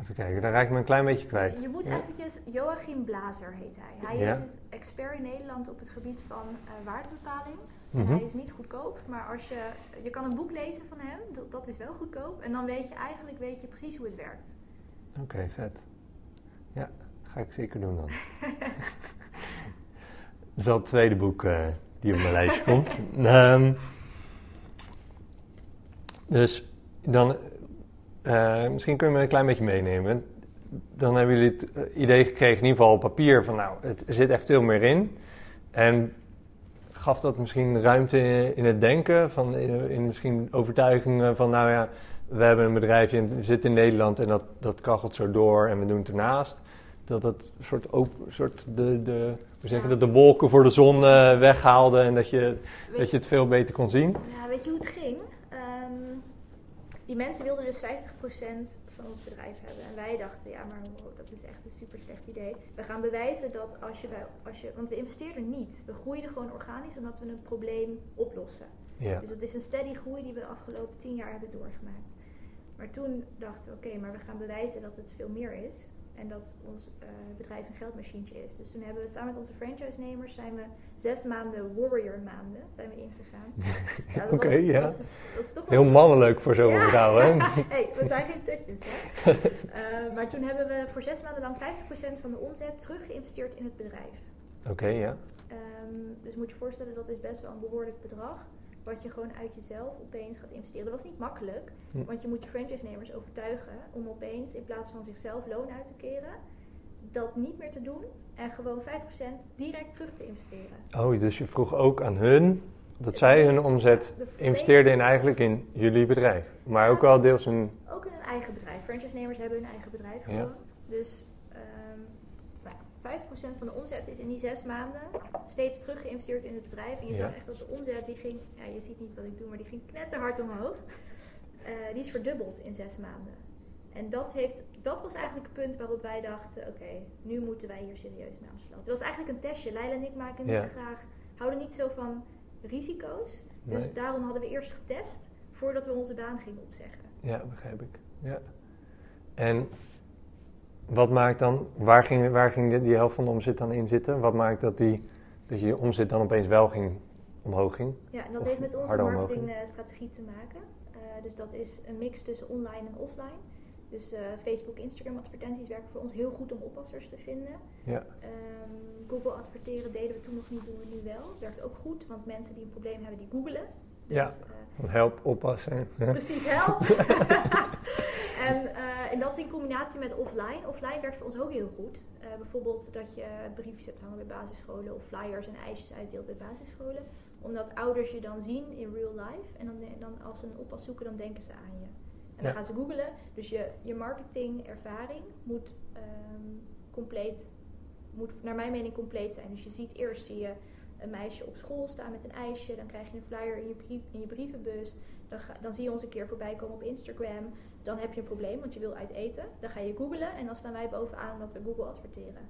Even kijken, daar raak ik me een klein beetje kwijt.
Je moet eventjes, Joachim Blazer heet hij. Hij is dus expert in Nederland op het gebied van uh, waardebepaling. Mm Hij is niet goedkoop, maar als je, je kan een boek lezen van hem, dat, dat is wel goedkoop. En dan weet je eigenlijk weet je precies hoe het werkt.
Oké, vet. Ja, ga ik zeker doen dan. *laughs* dat is al het tweede boek uh, die op mijn lijstje *laughs* komt. Um, dus dan uh, misschien kunnen we een klein beetje meenemen. Dan hebben jullie het eh, idee gekregen, in ieder geval op papier, van nou, het, zit echt veel meer in. En gaf dat misschien ruimte in het denken, van, in, misschien overtuigingen van nou ja, we hebben een bedrijfje en we zitten in Nederland en dat, dat kachelt zo door en we doen het ernaast. Dat dat soort, open, soort de, de, hoe zeg je, dat de wolken voor de zon uh, weghaalde en dat je, dat je het veel beter kon zien.
Ja, weet je hoe het ging? Die mensen wilden dus 50% van ons bedrijf hebben. En wij dachten, ja, maar wow, dat is echt een super slecht idee. We gaan bewijzen dat als je, als je, want we investeerden niet. We groeiden gewoon organisch omdat we een probleem oplossen.
Ja.
Dus het is een steady groei die we de afgelopen tien jaar hebben doorgemaakt. Maar toen dachten we, oké, maar we gaan bewijzen dat het veel meer is. En dat ons uh, bedrijf een geldmachientje is. Dus toen hebben we samen met onze franchise-nemers zijn we zes maanden warrior maanden zijn we ingegaan. *laughs*
Ja, Oké, okay, ja.
Toch
Heel mannelijk voor zo'n ja. vrouw, hè? *laughs*
hey, we zijn geen tutjes, hè? uh, *laughs* maar toen hebben we voor zes maanden lang 50% van de omzet terug geïnvesteerd in het bedrijf.
Oké, ja.
Um, dus moet je voorstellen, dat is best wel een behoorlijk bedrag wat je gewoon uit jezelf opeens gaat investeren. Dat was niet makkelijk, hm. want je moet je franchise-nemers overtuigen om opeens in plaats van zichzelf loon uit te keren, dat niet meer te doen en gewoon 5% direct terug te investeren.
Oh, dus je vroeg ook aan hun dat zij hun omzet investeerden in eigenlijk in jullie bedrijf, maar ook wel deels een...
Ook in een eigen bedrijf. Franchise-nemers hebben hun eigen bedrijf gewoon. Dus 50% van de omzet is in die zes maanden steeds terug geïnvesteerd in het bedrijf. En je zag echt dat de omzet, die ging, ja, je ziet niet wat ik doe, maar die ging knetterhard omhoog. Uh, die is verdubbeld in zes maanden. En dat, heeft, dat was eigenlijk het punt waarop wij dachten, oké, nu moeten wij hier serieus mee aan de slag. Het was eigenlijk een testje. Leila en ik maken niet graag, houden niet zo van risico's. Dus daarom hadden we eerst getest voordat we onze baan gingen opzeggen.
Ja, begrijp ik. Ja. En wat maakt dan, waar ging, waar ging die helft van de omzet dan in zitten? Wat maakt dat, die, dat je omzet dan opeens wel ging, omhoog ging?
Ja, en dat heeft met onze marketingstrategie te maken. Uh, dus dat is een mix tussen online en offline. Dus uh, Facebook, Instagram advertenties werken voor ons heel goed om oppassers te vinden.
Ja.
Um, Google adverteren deden we toen nog niet, doen we nu wel. Werkt ook goed, want mensen die een probleem hebben, die googelen.
Dus, ja, uh, help, oppassen.
Precies, help. *laughs* *laughs* *laughs* en, uh, en dat in combinatie met offline. Offline werkt voor ons ook heel goed. Uh, bijvoorbeeld dat je briefjes hebt hangen bij basisscholen of flyers en ijsjes uitdeelt bij basisscholen. Omdat ouders je dan zien in real life. En dan, dan als ze een oppas zoeken, dan denken ze aan je. En dan gaan ze googlen. Dus je, je marketingervaring moet um, compleet, moet naar mijn mening compleet zijn. Dus je ziet eerst zie je een meisje op school staan met een ijsje. Dan krijg je een flyer in je, brief, in je brievenbus. Dan, ga, dan zie je ons een keer voorbij komen op Instagram. Dan heb je een probleem, want je wil uit eten. Dan ga je googlen en dan staan wij bovenaan omdat we Google adverteren.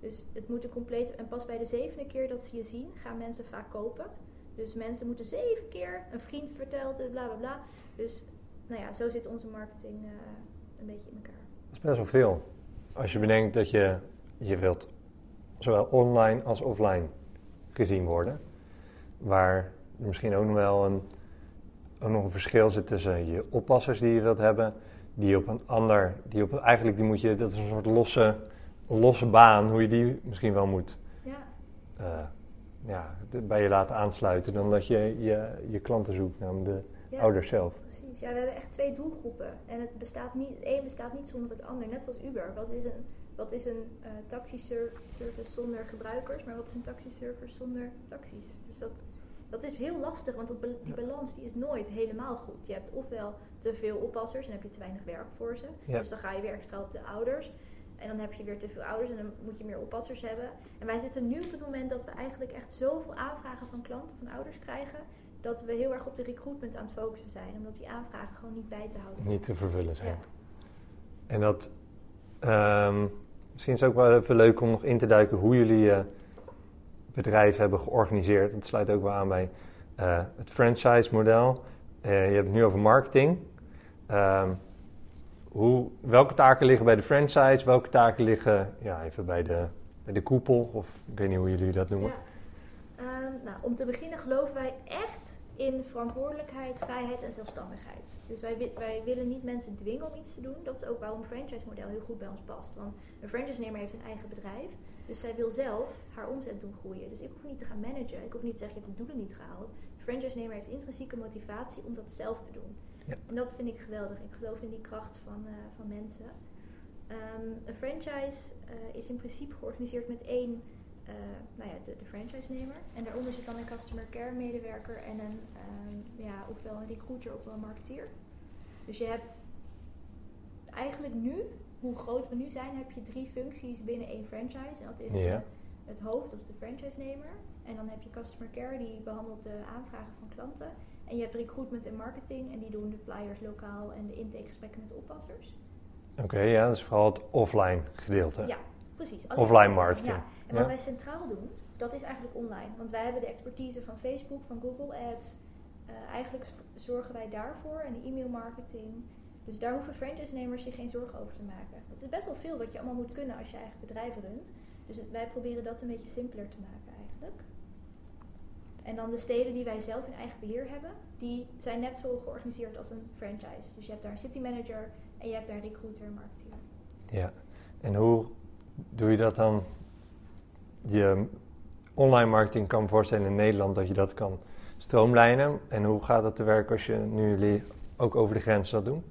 Dus het moet een compleet... En pas bij de zevende keer dat ze je zien, gaan mensen vaak kopen. Dus mensen moeten zeven keer... Een vriend vertelt het, bla bla bla. Dus nou ja, zo zit onze marketing uh, een beetje in elkaar.
Dat is best wel veel. Als je bedenkt dat je, je wilt zowel online als offline gezien worden. Waar misschien ook nog wel een, ook nog een verschil zit tussen je oppassers die je wilt hebben, die op een ander, die op eigenlijk die moet je, dat is een soort losse, losse baan, hoe je die misschien wel moet
ja.
Uh, ja, bij je laten aansluiten, dan dat je je, je klanten zoekt, namelijk de ouders zelf.
Precies, ja, we hebben echt twee doelgroepen en het bestaat niet, het een bestaat niet zonder het ander, net zoals Uber. Wat is een wat is een uh, taxiservice zonder gebruikers, maar wat is een taxiservice zonder taxis? Dus dat, dat is heel lastig, want dat, die balans die is nooit helemaal goed. Je hebt ofwel te veel oppassers en heb je te weinig werk voor ze. Dus dan ga je weer extra op de ouders. En dan heb je weer te veel ouders en dan moet je meer oppassers hebben. En wij zitten nu op het moment dat we eigenlijk echt zoveel aanvragen van klanten, van ouders krijgen, dat we heel erg op de recruitment aan het focussen zijn. Omdat die aanvragen gewoon niet bij te houden
Niet te vervullen zijn. Ja. En dat, um, Misschien is het ook wel even leuk om nog in te duiken hoe jullie je bedrijf hebben georganiseerd. Het sluit ook wel aan bij uh, het franchise-model. Uh, je hebt het nu over marketing. Um, hoe, welke taken liggen bij de franchise? Welke taken liggen ja, even bij de, bij de koepel? Of ik weet niet hoe jullie dat noemen.
Um, nou, om te beginnen geloven wij echt in verantwoordelijkheid, vrijheid en zelfstandigheid. Dus wij, wij willen niet mensen dwingen om iets te doen. Dat is ook waarom een franchise-model heel goed bij ons past. Want een franchise-nemer heeft een eigen bedrijf. Dus zij wil zelf haar omzet doen groeien. Dus ik hoef niet te gaan managen. Ik hoef niet te zeggen, je hebt de doelen niet gehaald. De franchise-nemer heeft intrinsieke motivatie om dat zelf te doen. Ja. En dat vind ik geweldig. Ik geloof in die kracht van, uh, van mensen. Um, een franchise uh, is in principe georganiseerd met één uh, nou ja, de, de franchise-nemer. En daaronder zit dan een customer care medewerker en een, um, ja, ofwel een recruiter ofwel een marketeer. Dus je hebt eigenlijk nu, hoe groot we nu zijn, heb je drie functies binnen één franchise. En dat is ja. het hoofd of de franchise-nemer. En dan heb je customer care, die behandelt de aanvragen van klanten. En je hebt recruitment en marketing en die doen de flyers lokaal en de intakegesprekken met oppassers.
Oké, ja, dat is vooral het offline gedeelte.
Ja, precies.
Offline marketing. Ja.
En wat wij centraal doen, dat is eigenlijk online. Want wij hebben de expertise van Facebook, van Google Ads. Uh, eigenlijk zorgen wij daarvoor en de e-mail marketing. Dus daar hoeven franchise-nemers zich geen zorgen over te maken. Het is best wel veel wat je allemaal moet kunnen als je eigen bedrijf runt. Dus wij proberen dat een beetje simpeler te maken eigenlijk. En dan de steden die wij zelf in eigen beheer hebben, die zijn net zo georganiseerd als een franchise. Dus je hebt daar een city manager en je hebt daar een recruiter en marketeer.
Ja, en hoe doe je dat dan? Je online marketing kan voorstellen in Nederland dat je dat kan stroomlijnen. En hoe gaat dat te werken als je nu jullie ook over de grens dat doen?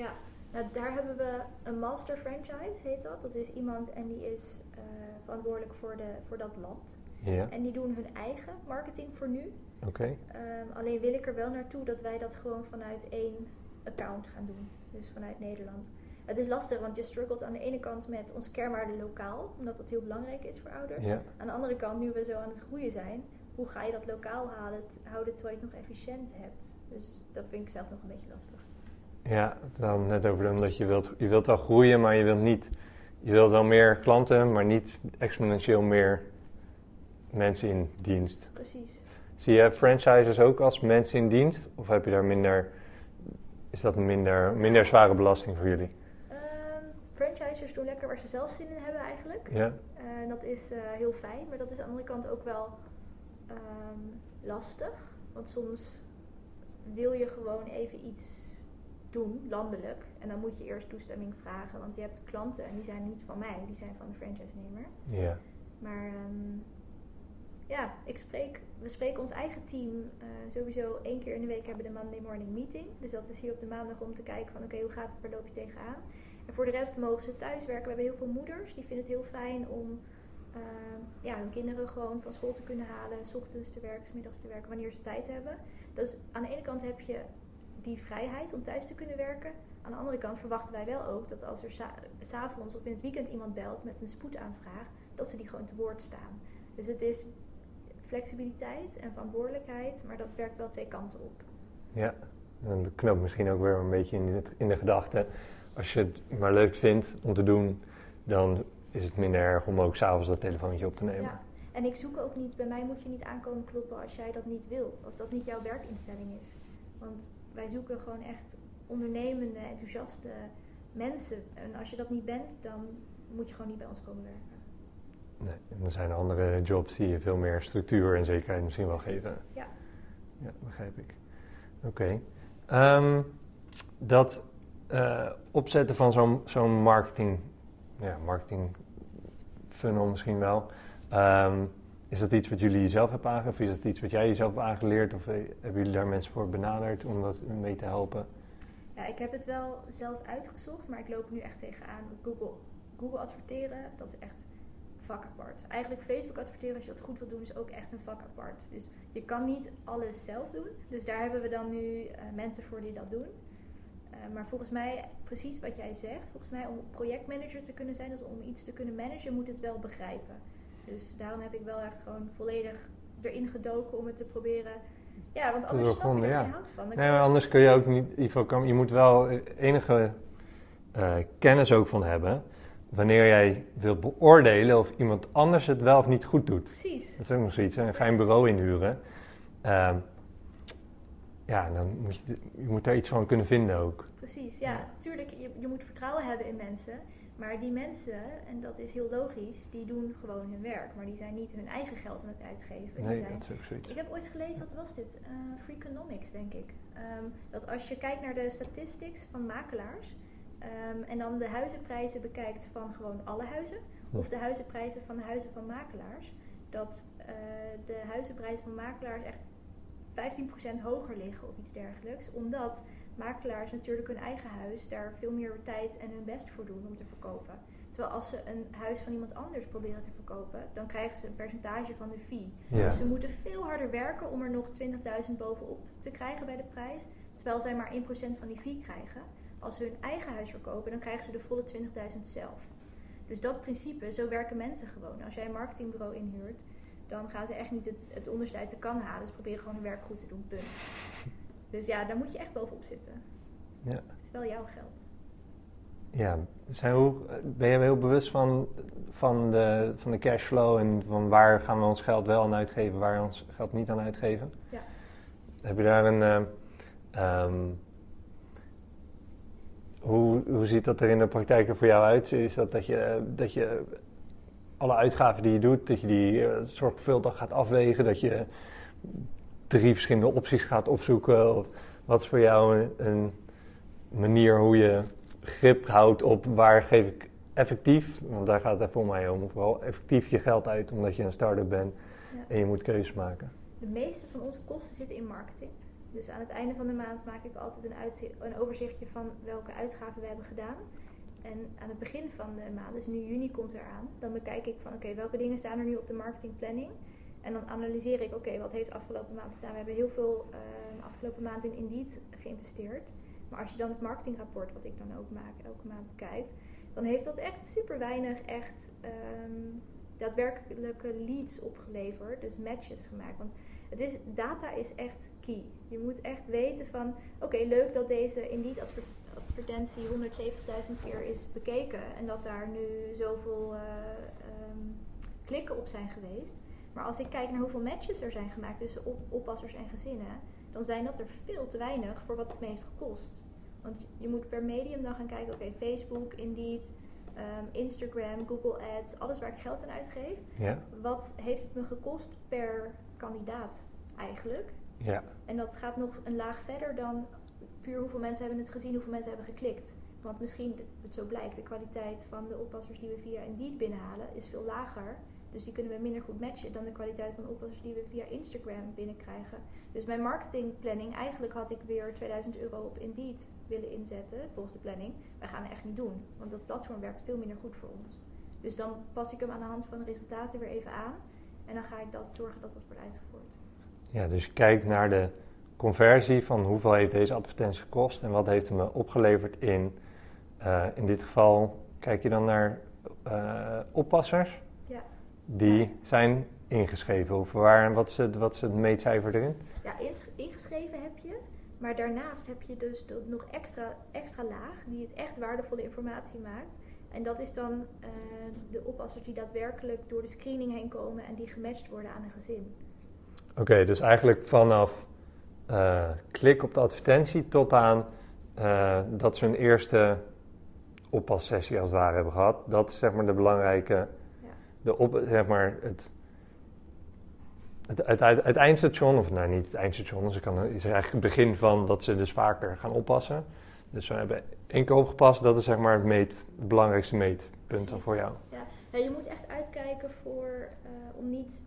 Ja, nou, daar hebben we een master franchise, heet dat. Dat is iemand en die is uh, verantwoordelijk voor, de, voor dat land. Ja. En die doen hun eigen marketing voor nu.
Oké.
Ehm, alleen wil ik er wel naartoe dat wij dat gewoon vanuit één account gaan doen. Dus vanuit Nederland. Het is lastig, want je struggelt aan de ene kant met onze kernwaarde lokaal, omdat dat heel belangrijk is voor ouders. Ja. Aan de andere kant, nu we zo aan het groeien zijn, hoe ga je dat lokaal halen, houden terwijl je het nog efficiënt hebt? Dus dat vind ik zelf nog een beetje lastig.
Ja, dan net over omdat je wilt, je wilt wel groeien, maar je wilt niet, je wilt wel meer klanten, maar niet exponentieel meer mensen in dienst.
Precies.
Zie je franchises ook als mensen in dienst? Of heb je daar minder, is dat een minder, minder zware belasting voor jullie?
Um, franchisers doen lekker waar ze zelf zin in hebben eigenlijk.
Ja.
Uh, dat is uh, heel fijn, maar dat is aan de andere kant ook wel um, lastig. Want soms wil je gewoon even iets doen, landelijk. En dan moet je eerst toestemming vragen, want je hebt klanten en die zijn niet van mij, die zijn van de franchise-nemer.
Ja.
Maar um, ja, ik spreek, we spreken ons eigen team uh, sowieso één keer in de week hebben we de Monday Morning Meeting. Dus dat is hier op de maandag om te kijken van oké, hoe gaat het, waar loop je tegenaan? En voor de rest mogen ze thuis werken. We hebben heel veel moeders, die vinden het heel fijn om uh, ja, hun kinderen gewoon van school te kunnen halen, s ochtends te werken, s middags te werken, wanneer ze tijd hebben. Dus aan de ene kant heb je die vrijheid om thuis te kunnen werken. Aan de andere kant verwachten wij wel ook dat als er s'avonds of in het weekend iemand belt met een spoedaanvraag, dat ze die gewoon te woord staan. Dus het is flexibiliteit en verantwoordelijkheid, maar dat werkt wel twee kanten op.
Ja, en dat knoopt misschien ook weer een beetje in, in de gedachte. Als je het maar leuk vindt om te doen, dan is het minder erg om ook s'avonds dat telefoontje op te nemen. Ja.
En ik zoek ook niet, bij mij moet je niet aankomen kloppen als jij dat niet wilt, als dat niet jouw werkinstelling is. Want wij zoeken gewoon echt ondernemende, enthousiaste mensen. En als je dat niet bent, dan moet je gewoon niet bij ons komen werken.
Nee, en er zijn andere jobs die je veel meer structuur en zekerheid misschien wel geven.
Ja.
Ja, begrijp ik. Oké. Ehm, dat uh, opzetten van zo'n zo'n marketing, ja, marketing funnel misschien wel. Um, is dat iets wat jullie zelf hebben aangeleerd? Of is dat iets wat jij jezelf hebt aangeleerd? Of eh, hebben jullie daar mensen voor benaderd om dat mee te helpen?
Ja, ik heb het wel zelf uitgezocht, maar ik loop nu echt tegenaan. Google, Google adverteren, dat is echt vak apart. Eigenlijk Facebook adverteren, als je dat goed wil doen, is ook echt een vak apart. Dus je kan niet alles zelf doen. Dus daar hebben we dan nu uh, mensen voor die dat doen. Uh, maar volgens mij, precies wat jij zegt, volgens mij om projectmanager te kunnen zijn, dus om iets te kunnen managen, moet het wel begrijpen. Dus daarom heb ik wel echt gewoon volledig erin gedoken om het te proberen. Ja, want anders snap je er ja. geen hout van.
nee, maar anders kun je ook niet, in ieder geval, je moet wel enige uh, kennis ook van hebben wanneer jij wilt beoordelen of iemand anders het wel of niet goed doet.
Precies.
Dat is ook nog zoiets. En ga je een bureau inhuren. Uh, ja, dan moet je, je moet daar iets van kunnen vinden ook.
Precies, ja. Tuurlijk, je, je moet vertrouwen hebben in mensen. Maar die mensen, en dat is heel logisch, die doen gewoon hun werk. Maar die zijn niet hun eigen geld aan het uitgeven.
Nee,
zijn,
dat is ook zoiets.
Ik heb ooit gelezen, wat was dit? Uh, Freakonomics, denk ik. Um, dat als je kijkt naar de statistics van makelaars Um, en dan de huizenprijzen bekijkt van gewoon alle huizen. Of de huizenprijzen van de huizen van makelaars. Dat uh, de huizenprijzen van makelaars echt 15% hoger liggen of iets dergelijks. Omdat makelaars natuurlijk hun eigen huis daar veel meer tijd en hun best voor doen om te verkopen. Terwijl als ze een huis van iemand anders proberen te verkopen, dan krijgen ze een percentage van de fee. Dus ze moeten veel harder werken om er nog 20.000 bovenop te krijgen bij de prijs. Terwijl zij maar 1% van die fee krijgen als ze hun eigen huis verkopen, dan krijgen ze de volle 20.000 zelf. Dus dat principe, zo werken mensen gewoon. Als jij een marketingbureau inhuurt, dan gaan ze echt niet het, het onderste uit de kan halen. Ze proberen gewoon hun werk goed te doen, punt. Dus ja, daar moet je echt bovenop zitten.
Ja.
Het is wel jouw geld.
Ja, zijn hoe, ben je heel bewust van, van, de, van de cashflow en van waar gaan we ons geld wel aan uitgeven, waar we ons geld niet aan uitgeven?
Ja.
Heb je daar een. eh, ehm, hoe, hoe ziet dat er in de praktijk er voor jou uit? Is dat dat je, dat je alle uitgaven die je doet, dat je die eh, zorgvuldig gaat afwegen, dat je drie verschillende opties gaat opzoeken? Of wat is voor jou een, een manier hoe je grip houdt op waar geef ik effectief, want daar gaat het voor mij om, vooral effectief je geld uit omdat je een start-up bent
Ja.
en je moet keuzes maken.
De meeste van onze kosten zitten in marketing. Dus aan het einde van de maand maak ik altijd een, een overzichtje van welke uitgaven we hebben gedaan. En aan het begin van de maand, dus nu juni komt eraan, dan bekijk ik van oké, welke dingen staan er nu op de marketingplanning. En dan analyseer ik, oké, wat heeft afgelopen maand gedaan? We hebben heel veel eh, afgelopen maand in Indeed geïnvesteerd. Maar als je dan het marketingrapport, wat ik dan ook maak, elke maand bekijkt, dan heeft dat echt super weinig echt ehm, daadwerkelijke leads opgeleverd. Dus matches gemaakt. Want het is, data is echt key. Je moet echt weten van, oké, leuk dat deze Indeed adver- advertentie 170.000 keer is bekeken. En dat daar nu zoveel ehm, klikken op zijn geweest. Maar als ik kijk naar hoeveel matches er zijn gemaakt tussen op- oppassers en gezinnen, dan zijn dat er veel te weinig voor wat het me heeft gekost. Want je moet per medium dan gaan kijken, oké, Facebook, Indeed, ehm, Instagram, Google Ads, alles waar ik geld aan uitgeef.
Ja,
Wat heeft het me gekost per kandidaat eigenlijk?
ja,
En dat gaat nog een laag verder dan puur hoeveel mensen hebben het gezien, hoeveel mensen hebben geklikt. Want misschien, het zo blijkt, de kwaliteit van de oppassers die we via Indeed binnenhalen is veel lager. Dus die kunnen we minder goed matchen dan de kwaliteit van oppassers die we via Instagram binnenkrijgen. Dus mijn marketingplanning, eigenlijk had ik weer 2000 euro op Indeed willen inzetten, volgens de planning. Wij gaan het echt niet doen, want dat platform werkt veel minder goed voor ons. Dus dan pas ik hem aan de hand van de resultaten weer even aan. En dan ga ik dat zorgen dat dat wordt uitgevoerd.
ja, dus je kijkt naar de conversie van hoeveel heeft deze advertentie gekost en wat heeft het me opgeleverd in, eh, in dit geval kijk je dan naar eh, oppassers. Die zijn ingeschreven. Of waar, wat, is het, wat is het meetcijfer erin?
Ja, ingeschreven heb je. Maar daarnaast heb je dus nog extra, extra laag die het echt waardevolle informatie maakt. En dat is dan eh, de oppassers die daadwerkelijk door de screening heen komen en die gematcht worden aan een gezin.
Oké, dus eigenlijk vanaf eh, klik op de advertentie tot aan eh, dat ze hun eerste oppassessie als het ware hebben gehad. Dat is zeg maar de belangrijke. De op, zeg maar het, het, het, het, het eindstation, of nou niet het eindstation, dus kan, is eigenlijk het begin van dat ze dus vaker gaan oppassen. Dus we hebben één keer opgepast, dat is zeg maar het, meet, het belangrijkste meetpunt voor jou.
Ja, ja, je moet echt uitkijken voor, eh, om niet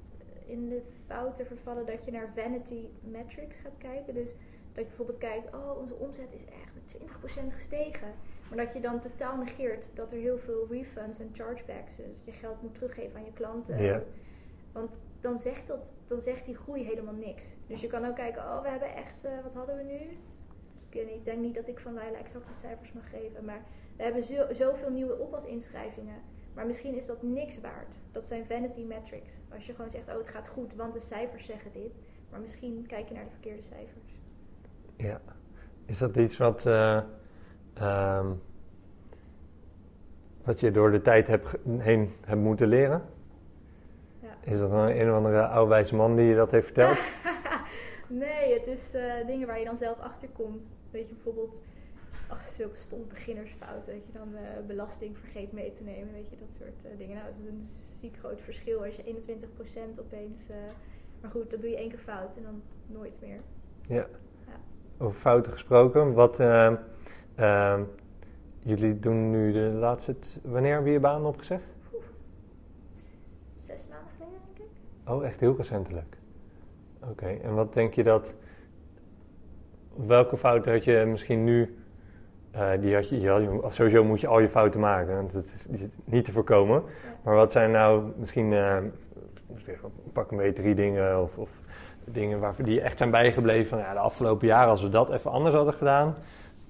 in de fout te vervallen dat je naar vanity metrics gaat kijken. Dus dat je bijvoorbeeld kijkt, oh onze omzet is echt met 20% gestegen. Maar dat je dan totaal negeert dat er heel veel refunds en chargebacks is. Dat je geld moet teruggeven aan je klanten.
Ja.
Want dan zegt, dat, dan zegt die groei helemaal niks. Dus je kan ook kijken, oh we hebben echt, eh, wat hadden we nu? Ik denk niet dat ik van Leila exacte cijfers mag geven. Maar we hebben zo, zoveel nieuwe oppasinschrijvingen. Maar misschien is dat niks waard. Dat zijn vanity metrics. Als je gewoon zegt, oh het gaat goed, want de cijfers zeggen dit. Maar misschien kijk je naar de verkeerde cijfers.
Ja. Is dat iets wat, eh, ehm, wat je door de tijd hebt, heen hebt moeten leren?
Ja.
Is dat een, een of andere oude man die je dat heeft verteld? *laughs*
nee, het is eh, dingen waar je dan zelf achter komt. Weet je, bijvoorbeeld, ach, zulke stom beginnersfouten. Dat je dan eh, belasting vergeet mee te nemen. Weet je, dat soort eh, dingen. Nou, dat is een ziek groot verschil als je 21% opeens... maar goed, dat doe je één keer fout en dan nooit meer.
ja.
Ja.
Over fouten gesproken. Wat, ehm, jullie doen nu de laatste... Wanneer heb je je baan opgezegd?
Zes maanden geleden, denk ik.
Oh, echt heel recentelijk. Oké, en wat denk je dat... Welke fouten had je misschien nu... eh, die had je, je had- sowieso moet je al je fouten maken, want het is niet- te voorkomen. Maar wat zijn nou misschien, zeg, pak een beetje drie dingen of, of dingen waar, die echt zijn bijgebleven van ja, de afgelopen jaren, als we dat even anders hadden gedaan,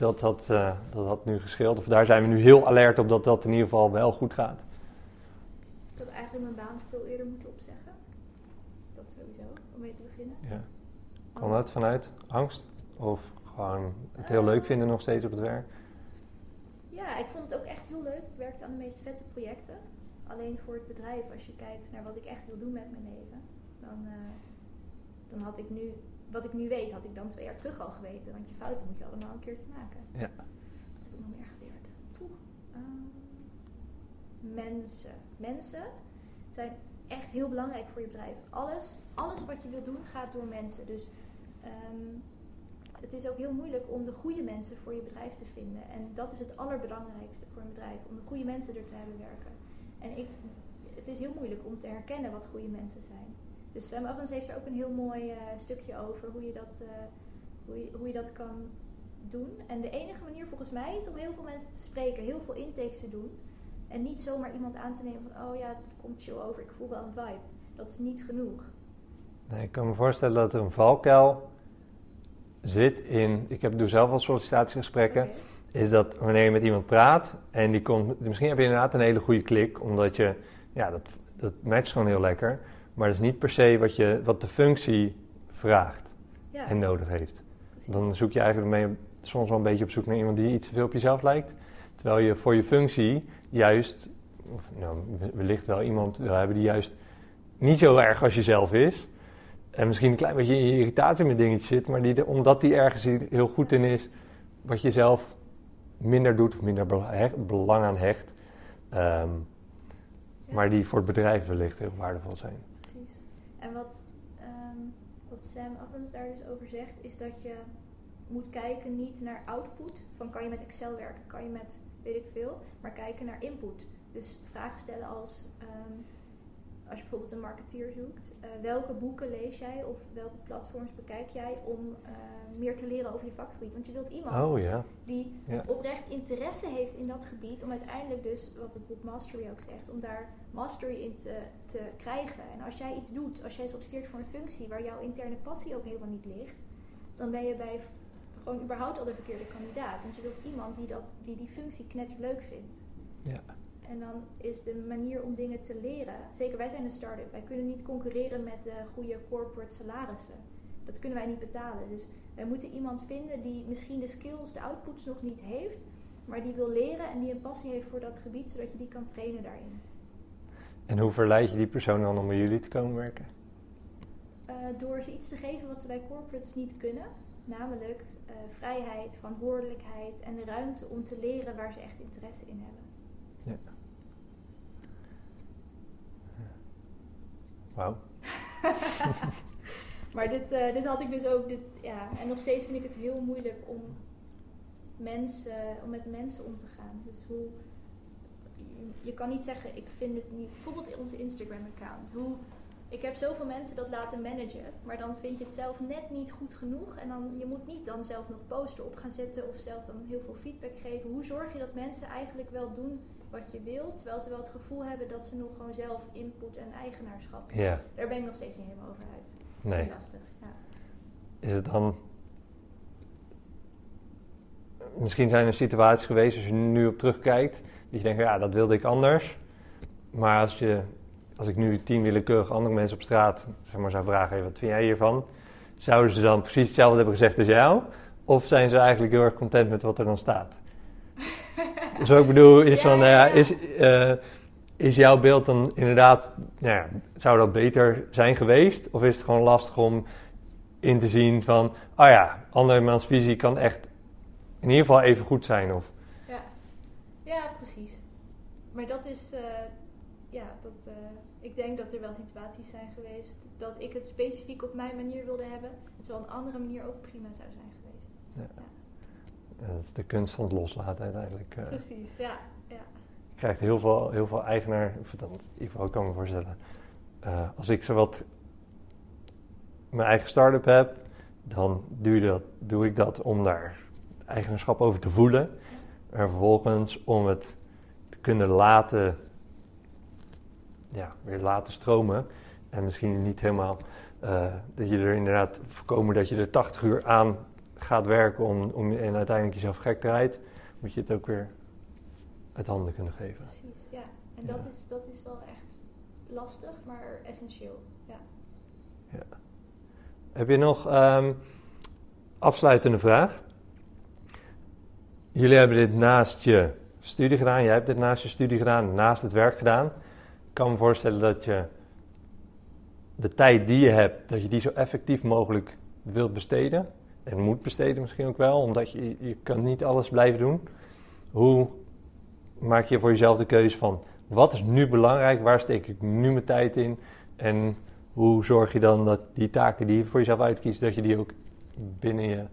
dat had, eh, dat had nu gescheeld. Of daar zijn we nu heel alert op dat dat in ieder geval wel goed gaat.
Ik had eigenlijk mijn baan veel eerder moeten opzeggen. om mee te beginnen.
Ja. Kwam dat vanuit angst? Of gewoon het heel leuk vinden nog steeds op het werk?
Ja, ik vond het ook echt heel leuk. Ik werkte aan de meest vette projecten. Alleen voor het bedrijf, als je kijkt naar wat ik echt wil doen met mijn leven, dan, eh, dan had ik nu, wat ik nu weet, had ik dan twee jaar terug al geweten. Want je fouten moet je allemaal een keertje maken.
Ja.
Wat heb ik nog meer geleerd? Poeh. Ehm, mensen. Mensen zijn echt heel belangrijk voor je bedrijf. Alles, alles wat je wilt doen gaat door mensen. Dus ehm, het is ook heel moeilijk om de goede mensen voor je bedrijf te vinden. En dat is het allerbelangrijkste voor een bedrijf, om de goede mensen er te hebben werken. En ik, het is heel moeilijk om te herkennen wat goede mensen zijn. Dus Sam Evans heeft er ook een heel mooi uh, stukje over hoe je, dat, uh, hoe, je, hoe je dat kan doen. En de enige manier volgens mij is om heel veel mensen te spreken, heel veel intakes te doen. En niet zomaar iemand aan te nemen van, oh ja, het komt chill over, ik voel wel een vibe. Dat is niet genoeg.
Nee, ik kan me voorstellen dat er een valkuil zit in, ik heb, doe zelf al sollicitatiegesprekken, okay. is dat wanneer je met iemand praat en die komt, misschien heb je inderdaad een hele goede klik, omdat je, ja, dat, dat matcht gewoon heel lekker, maar dat is niet per se wat, je, wat de functie vraagt
ja.
en nodig heeft. Dan zoek je eigenlijk mee, soms wel een beetje op zoek naar iemand die iets te veel op jezelf lijkt, terwijl je voor je functie juist, of nou, wellicht wel iemand wil hebben die juist niet zo erg als jezelf is, en misschien een klein beetje in je irritatie met dingetjes zit, maar die, omdat die ergens heel goed in is, wat je zelf minder doet of minder belang aan hecht. Um, ja. Maar die voor het bedrijf wellicht heel waardevol zijn.
En wat, um, wat Sam Evans daar dus over zegt, is dat je moet kijken niet naar output, van kan je met Excel werken, kan je met weet ik veel, maar kijken naar input. Dus vragen stellen als, um, als je bijvoorbeeld een marketeer zoekt, uh, welke boeken lees jij of welke platforms bekijk jij om uh, meer te leren over je vakgebied? Want je wilt iemand
oh, ja.
die
Ja.
oprecht interesse heeft in dat gebied, om uiteindelijk dus, wat het boek Mastery ook zegt, om daar mastery in te, te krijgen. En als jij iets doet, als jij solliciteert voor een functie waar jouw interne passie ook helemaal niet ligt, dan ben je bij gewoon überhaupt al de verkeerde kandidaat. Want je wilt iemand die dat, die, die functie knetterleuk vindt.
Ja.
En dan is de manier om dingen te leren, zeker wij zijn een start-up, wij kunnen niet concurreren met de goede corporate salarissen. Dat kunnen wij niet betalen. Dus wij moeten iemand vinden die misschien de skills, de outputs nog niet heeft, maar die wil leren en die een passie heeft voor dat gebied, zodat je die kan trainen daarin.
En hoe verleid je die persoon dan om bij jullie te komen werken?
Uh, door ze iets te geven wat ze bij corporates niet kunnen, namelijk uh, vrijheid, verantwoordelijkheid en de ruimte om te leren waar ze echt interesse in hebben.
Ja. Wauw. *laughs*
maar dit, uh, dit had ik dus ook, dit, ja, en nog steeds vind ik het heel moeilijk om, mensen, om met mensen om te gaan. Dus hoe, je, je kan niet zeggen, ik vind het niet, bijvoorbeeld in onze Instagram-account, hoe, ik heb zoveel mensen dat laten managen, maar dan vind je het zelf net niet goed genoeg. En dan, je moet niet dan zelf nog posten op gaan zetten of zelf dan heel veel feedback geven. Hoe zorg je dat mensen eigenlijk wel doen wat je wilt, terwijl ze wel het gevoel hebben dat ze nog gewoon zelf input en eigenaarschap hebben.
Ja.
Daar ben ik nog steeds niet helemaal over uit.
Nee.
Lastig, ja.
Is het dan... Misschien zijn er situaties geweest, als je nu op terugkijkt, dat je denkt, ja, dat wilde ik anders. Maar als je als ik nu tien willekeurige andere mensen op straat zeg maar, zou vragen, hey, wat vind jij hiervan? Zouden ze dan precies hetzelfde hebben gezegd als jou? Of zijn ze eigenlijk heel erg content met wat er dan staat? Dus wat ik bedoel is
Ja,
van, nou ja,
ja.
is, eh, is jouw beeld dan inderdaad, nou ja, zou dat beter zijn geweest? Of is het gewoon lastig om in te zien van, oh ja, andermans visie kan echt in ieder geval even goed zijn? Of,
Ja, ja precies. Maar dat is, eh, ja, dat, eh, ik denk dat er wel situaties zijn geweest dat ik het specifiek op mijn manier wilde hebben, terwijl een andere manier ook prima zou zijn geweest.
ja. Dat is de kunst van het loslaten uiteindelijk. eh.
Precies, ja. ja.
Je krijgt heel veel, heel veel eigenaar, of dan, ik kan me voorstellen. eh, als ik zowat mijn eigen start-up heb, dan doe, dat, doe ik dat om daar eigenaarschap over te voelen. En vervolgens om het te kunnen laten, ja, weer laten stromen. En misschien niet helemaal, eh, dat je er inderdaad voorkomen dat je er 80 uur aan gaat werken om, om, en uiteindelijk jezelf gek draait, moet je het ook weer uit handen kunnen geven.
Precies, ja. En
Ja.
dat, is, dat is wel echt lastig, maar essentieel. Ja.
Ja. Heb je nog um, afsluitende vraag? Jullie hebben dit naast je studie gedaan. Jij hebt dit naast je studie gedaan, naast het werk gedaan. Ik kan me voorstellen dat je de tijd die je hebt, dat je die zo effectief mogelijk wilt besteden. En moet besteden misschien ook wel, omdat je, je kan niet alles blijven doen. Hoe maak je voor jezelf de keuze van wat is nu belangrijk, waar steek ik nu mijn tijd in en hoe zorg je dan dat die taken die je voor jezelf uitkiest, dat je die ook binnen je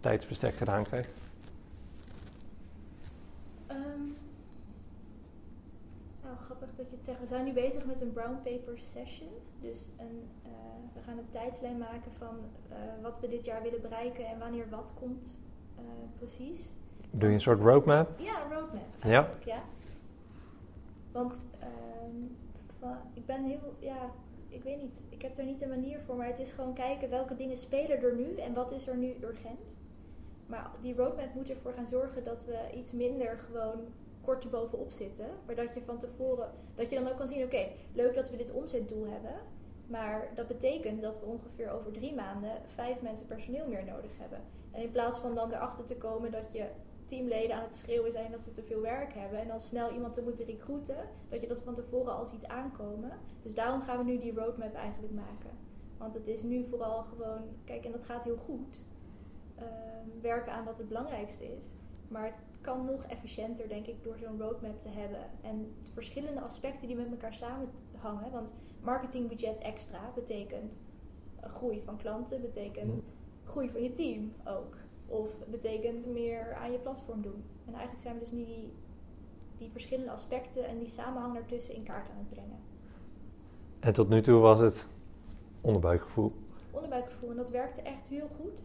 tijdsbestek gedaan krijgt?
Um, nou, zegt. We zijn nu bezig met een brown paper session. Dus een, uh, we gaan een tijdslijn maken van uh, wat we dit jaar willen bereiken en wanneer wat komt uh, precies.
Doe je een soort roadmap?
Ja, een roadmap.
Ja.
ja. Want um, ik ben heel, ja, ik weet niet, ik heb daar niet een manier voor, maar het is gewoon kijken welke dingen spelen er nu en wat is er nu urgent. Maar die roadmap moet ervoor gaan zorgen dat we iets minder gewoon kort erbovenop zitten. Maar dat je van tevoren, dat je dan ook kan zien, oké, leuk dat we dit omzetdoel hebben. Maar dat betekent dat we ongeveer over drie maanden vijf mensen personeel meer nodig hebben. En in plaats van dan erachter te komen dat je teamleden aan het schreeuwen zijn dat ze te veel werk hebben. En dan snel iemand te moeten recruiten. Dat je dat van tevoren al ziet aankomen. Dus daarom gaan we nu die roadmap eigenlijk maken. Want het is nu vooral gewoon, kijk, en dat gaat heel goed. Ehm, werken aan wat het belangrijkste is. Maar het kan nog efficiënter, denk ik, door zo'n roadmap te hebben. En verschillende aspecten die met elkaar samenhangen. Want marketingbudget extra betekent groei van klanten, betekent groei van je team ook. Of betekent meer aan je platform doen. En eigenlijk zijn we dus nu die, die verschillende aspecten en die samenhang ertussen in kaart aan het brengen.
En tot nu toe was het onderbuikgevoel?
Onderbuikgevoel. En dat werkte echt heel goed.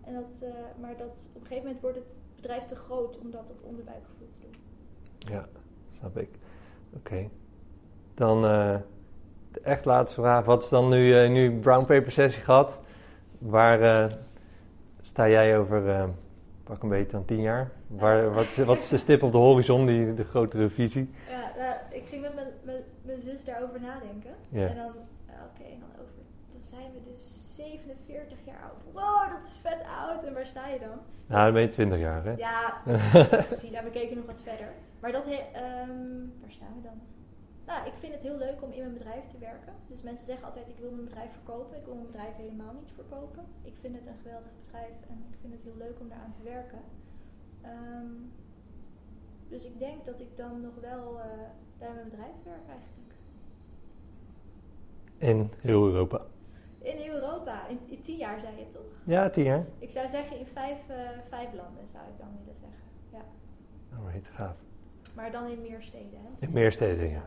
En dat, uh, maar dat, op een gegeven moment wordt het bedrijf te groot om dat op onderbuikgevoel te doen.
Ja, snap ik. Oké. Dan uh, de echt laatste vraag. Wat is dan nu, uh, nu brown paper sessie gehad? Waar sta jij over, pak een beetje dan tien jaar? Waar, wat, wat, is de stip op de horizon, die, de grotere visie?
Ja, ik ging met mijn, zus daarover nadenken.
Yeah.
En dan, oké, okay, dan, over, zijn we dus 47 jaar oud. Wow, dat is vet oud. En waar sta je dan?
Nou, dan ben je 20 jaar, hè?
Ja, *laughs* precies. Nou, we keken nog wat verder. Maar dat, um, waar staan we dan? Nou, ik vind het heel leuk om in mijn bedrijf te werken. Dus mensen zeggen altijd, ik wil mijn bedrijf verkopen. Ik wil mijn bedrijf helemaal niet verkopen. Ik vind het een geweldig bedrijf en ik vind het heel leuk om daaraan te werken. Um, dus ik denk dat ik dan nog wel uh, bij mijn bedrijf werk eigenlijk.
In heel Europa?
In Europa. In, in, tien jaar zei je toch?
Ja, tien jaar.
Ik zou zeggen in vijf, uh, vijf landen zou ik dan willen zeggen. Ja.
Alright, gaaf.
Maar dan in meer steden, hè?
In meer steden, ja.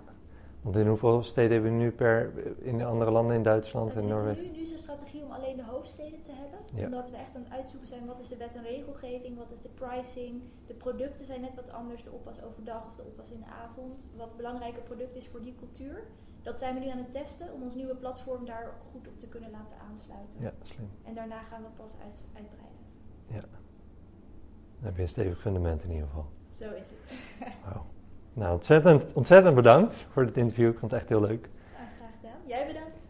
Want in hoeveel steden hebben we nu per, in andere landen in Duitsland en Noorwegen?
Nu, nu is de strategie om alleen de hoofdsteden te hebben.
Ja.
Omdat we echt aan het uitzoeken zijn wat is de wet en regelgeving, wat is de pricing. De producten zijn net wat anders, de oppas overdag of de oppas in de avond. Wat belangrijke product is voor die cultuur. Dat zijn we nu aan het testen om ons nieuwe platform daar goed op te kunnen laten aansluiten.
Ja, slim.
En daarna gaan we pas uit, uitbreiden.
Ja. Dan heb je een stevig fundament in ieder geval.
Zo is het. *laughs*
Nou, ontzettend, ontzettend bedankt voor dit interview. Ik vond het echt heel leuk.
Ja, graag gedaan. Jij bedankt.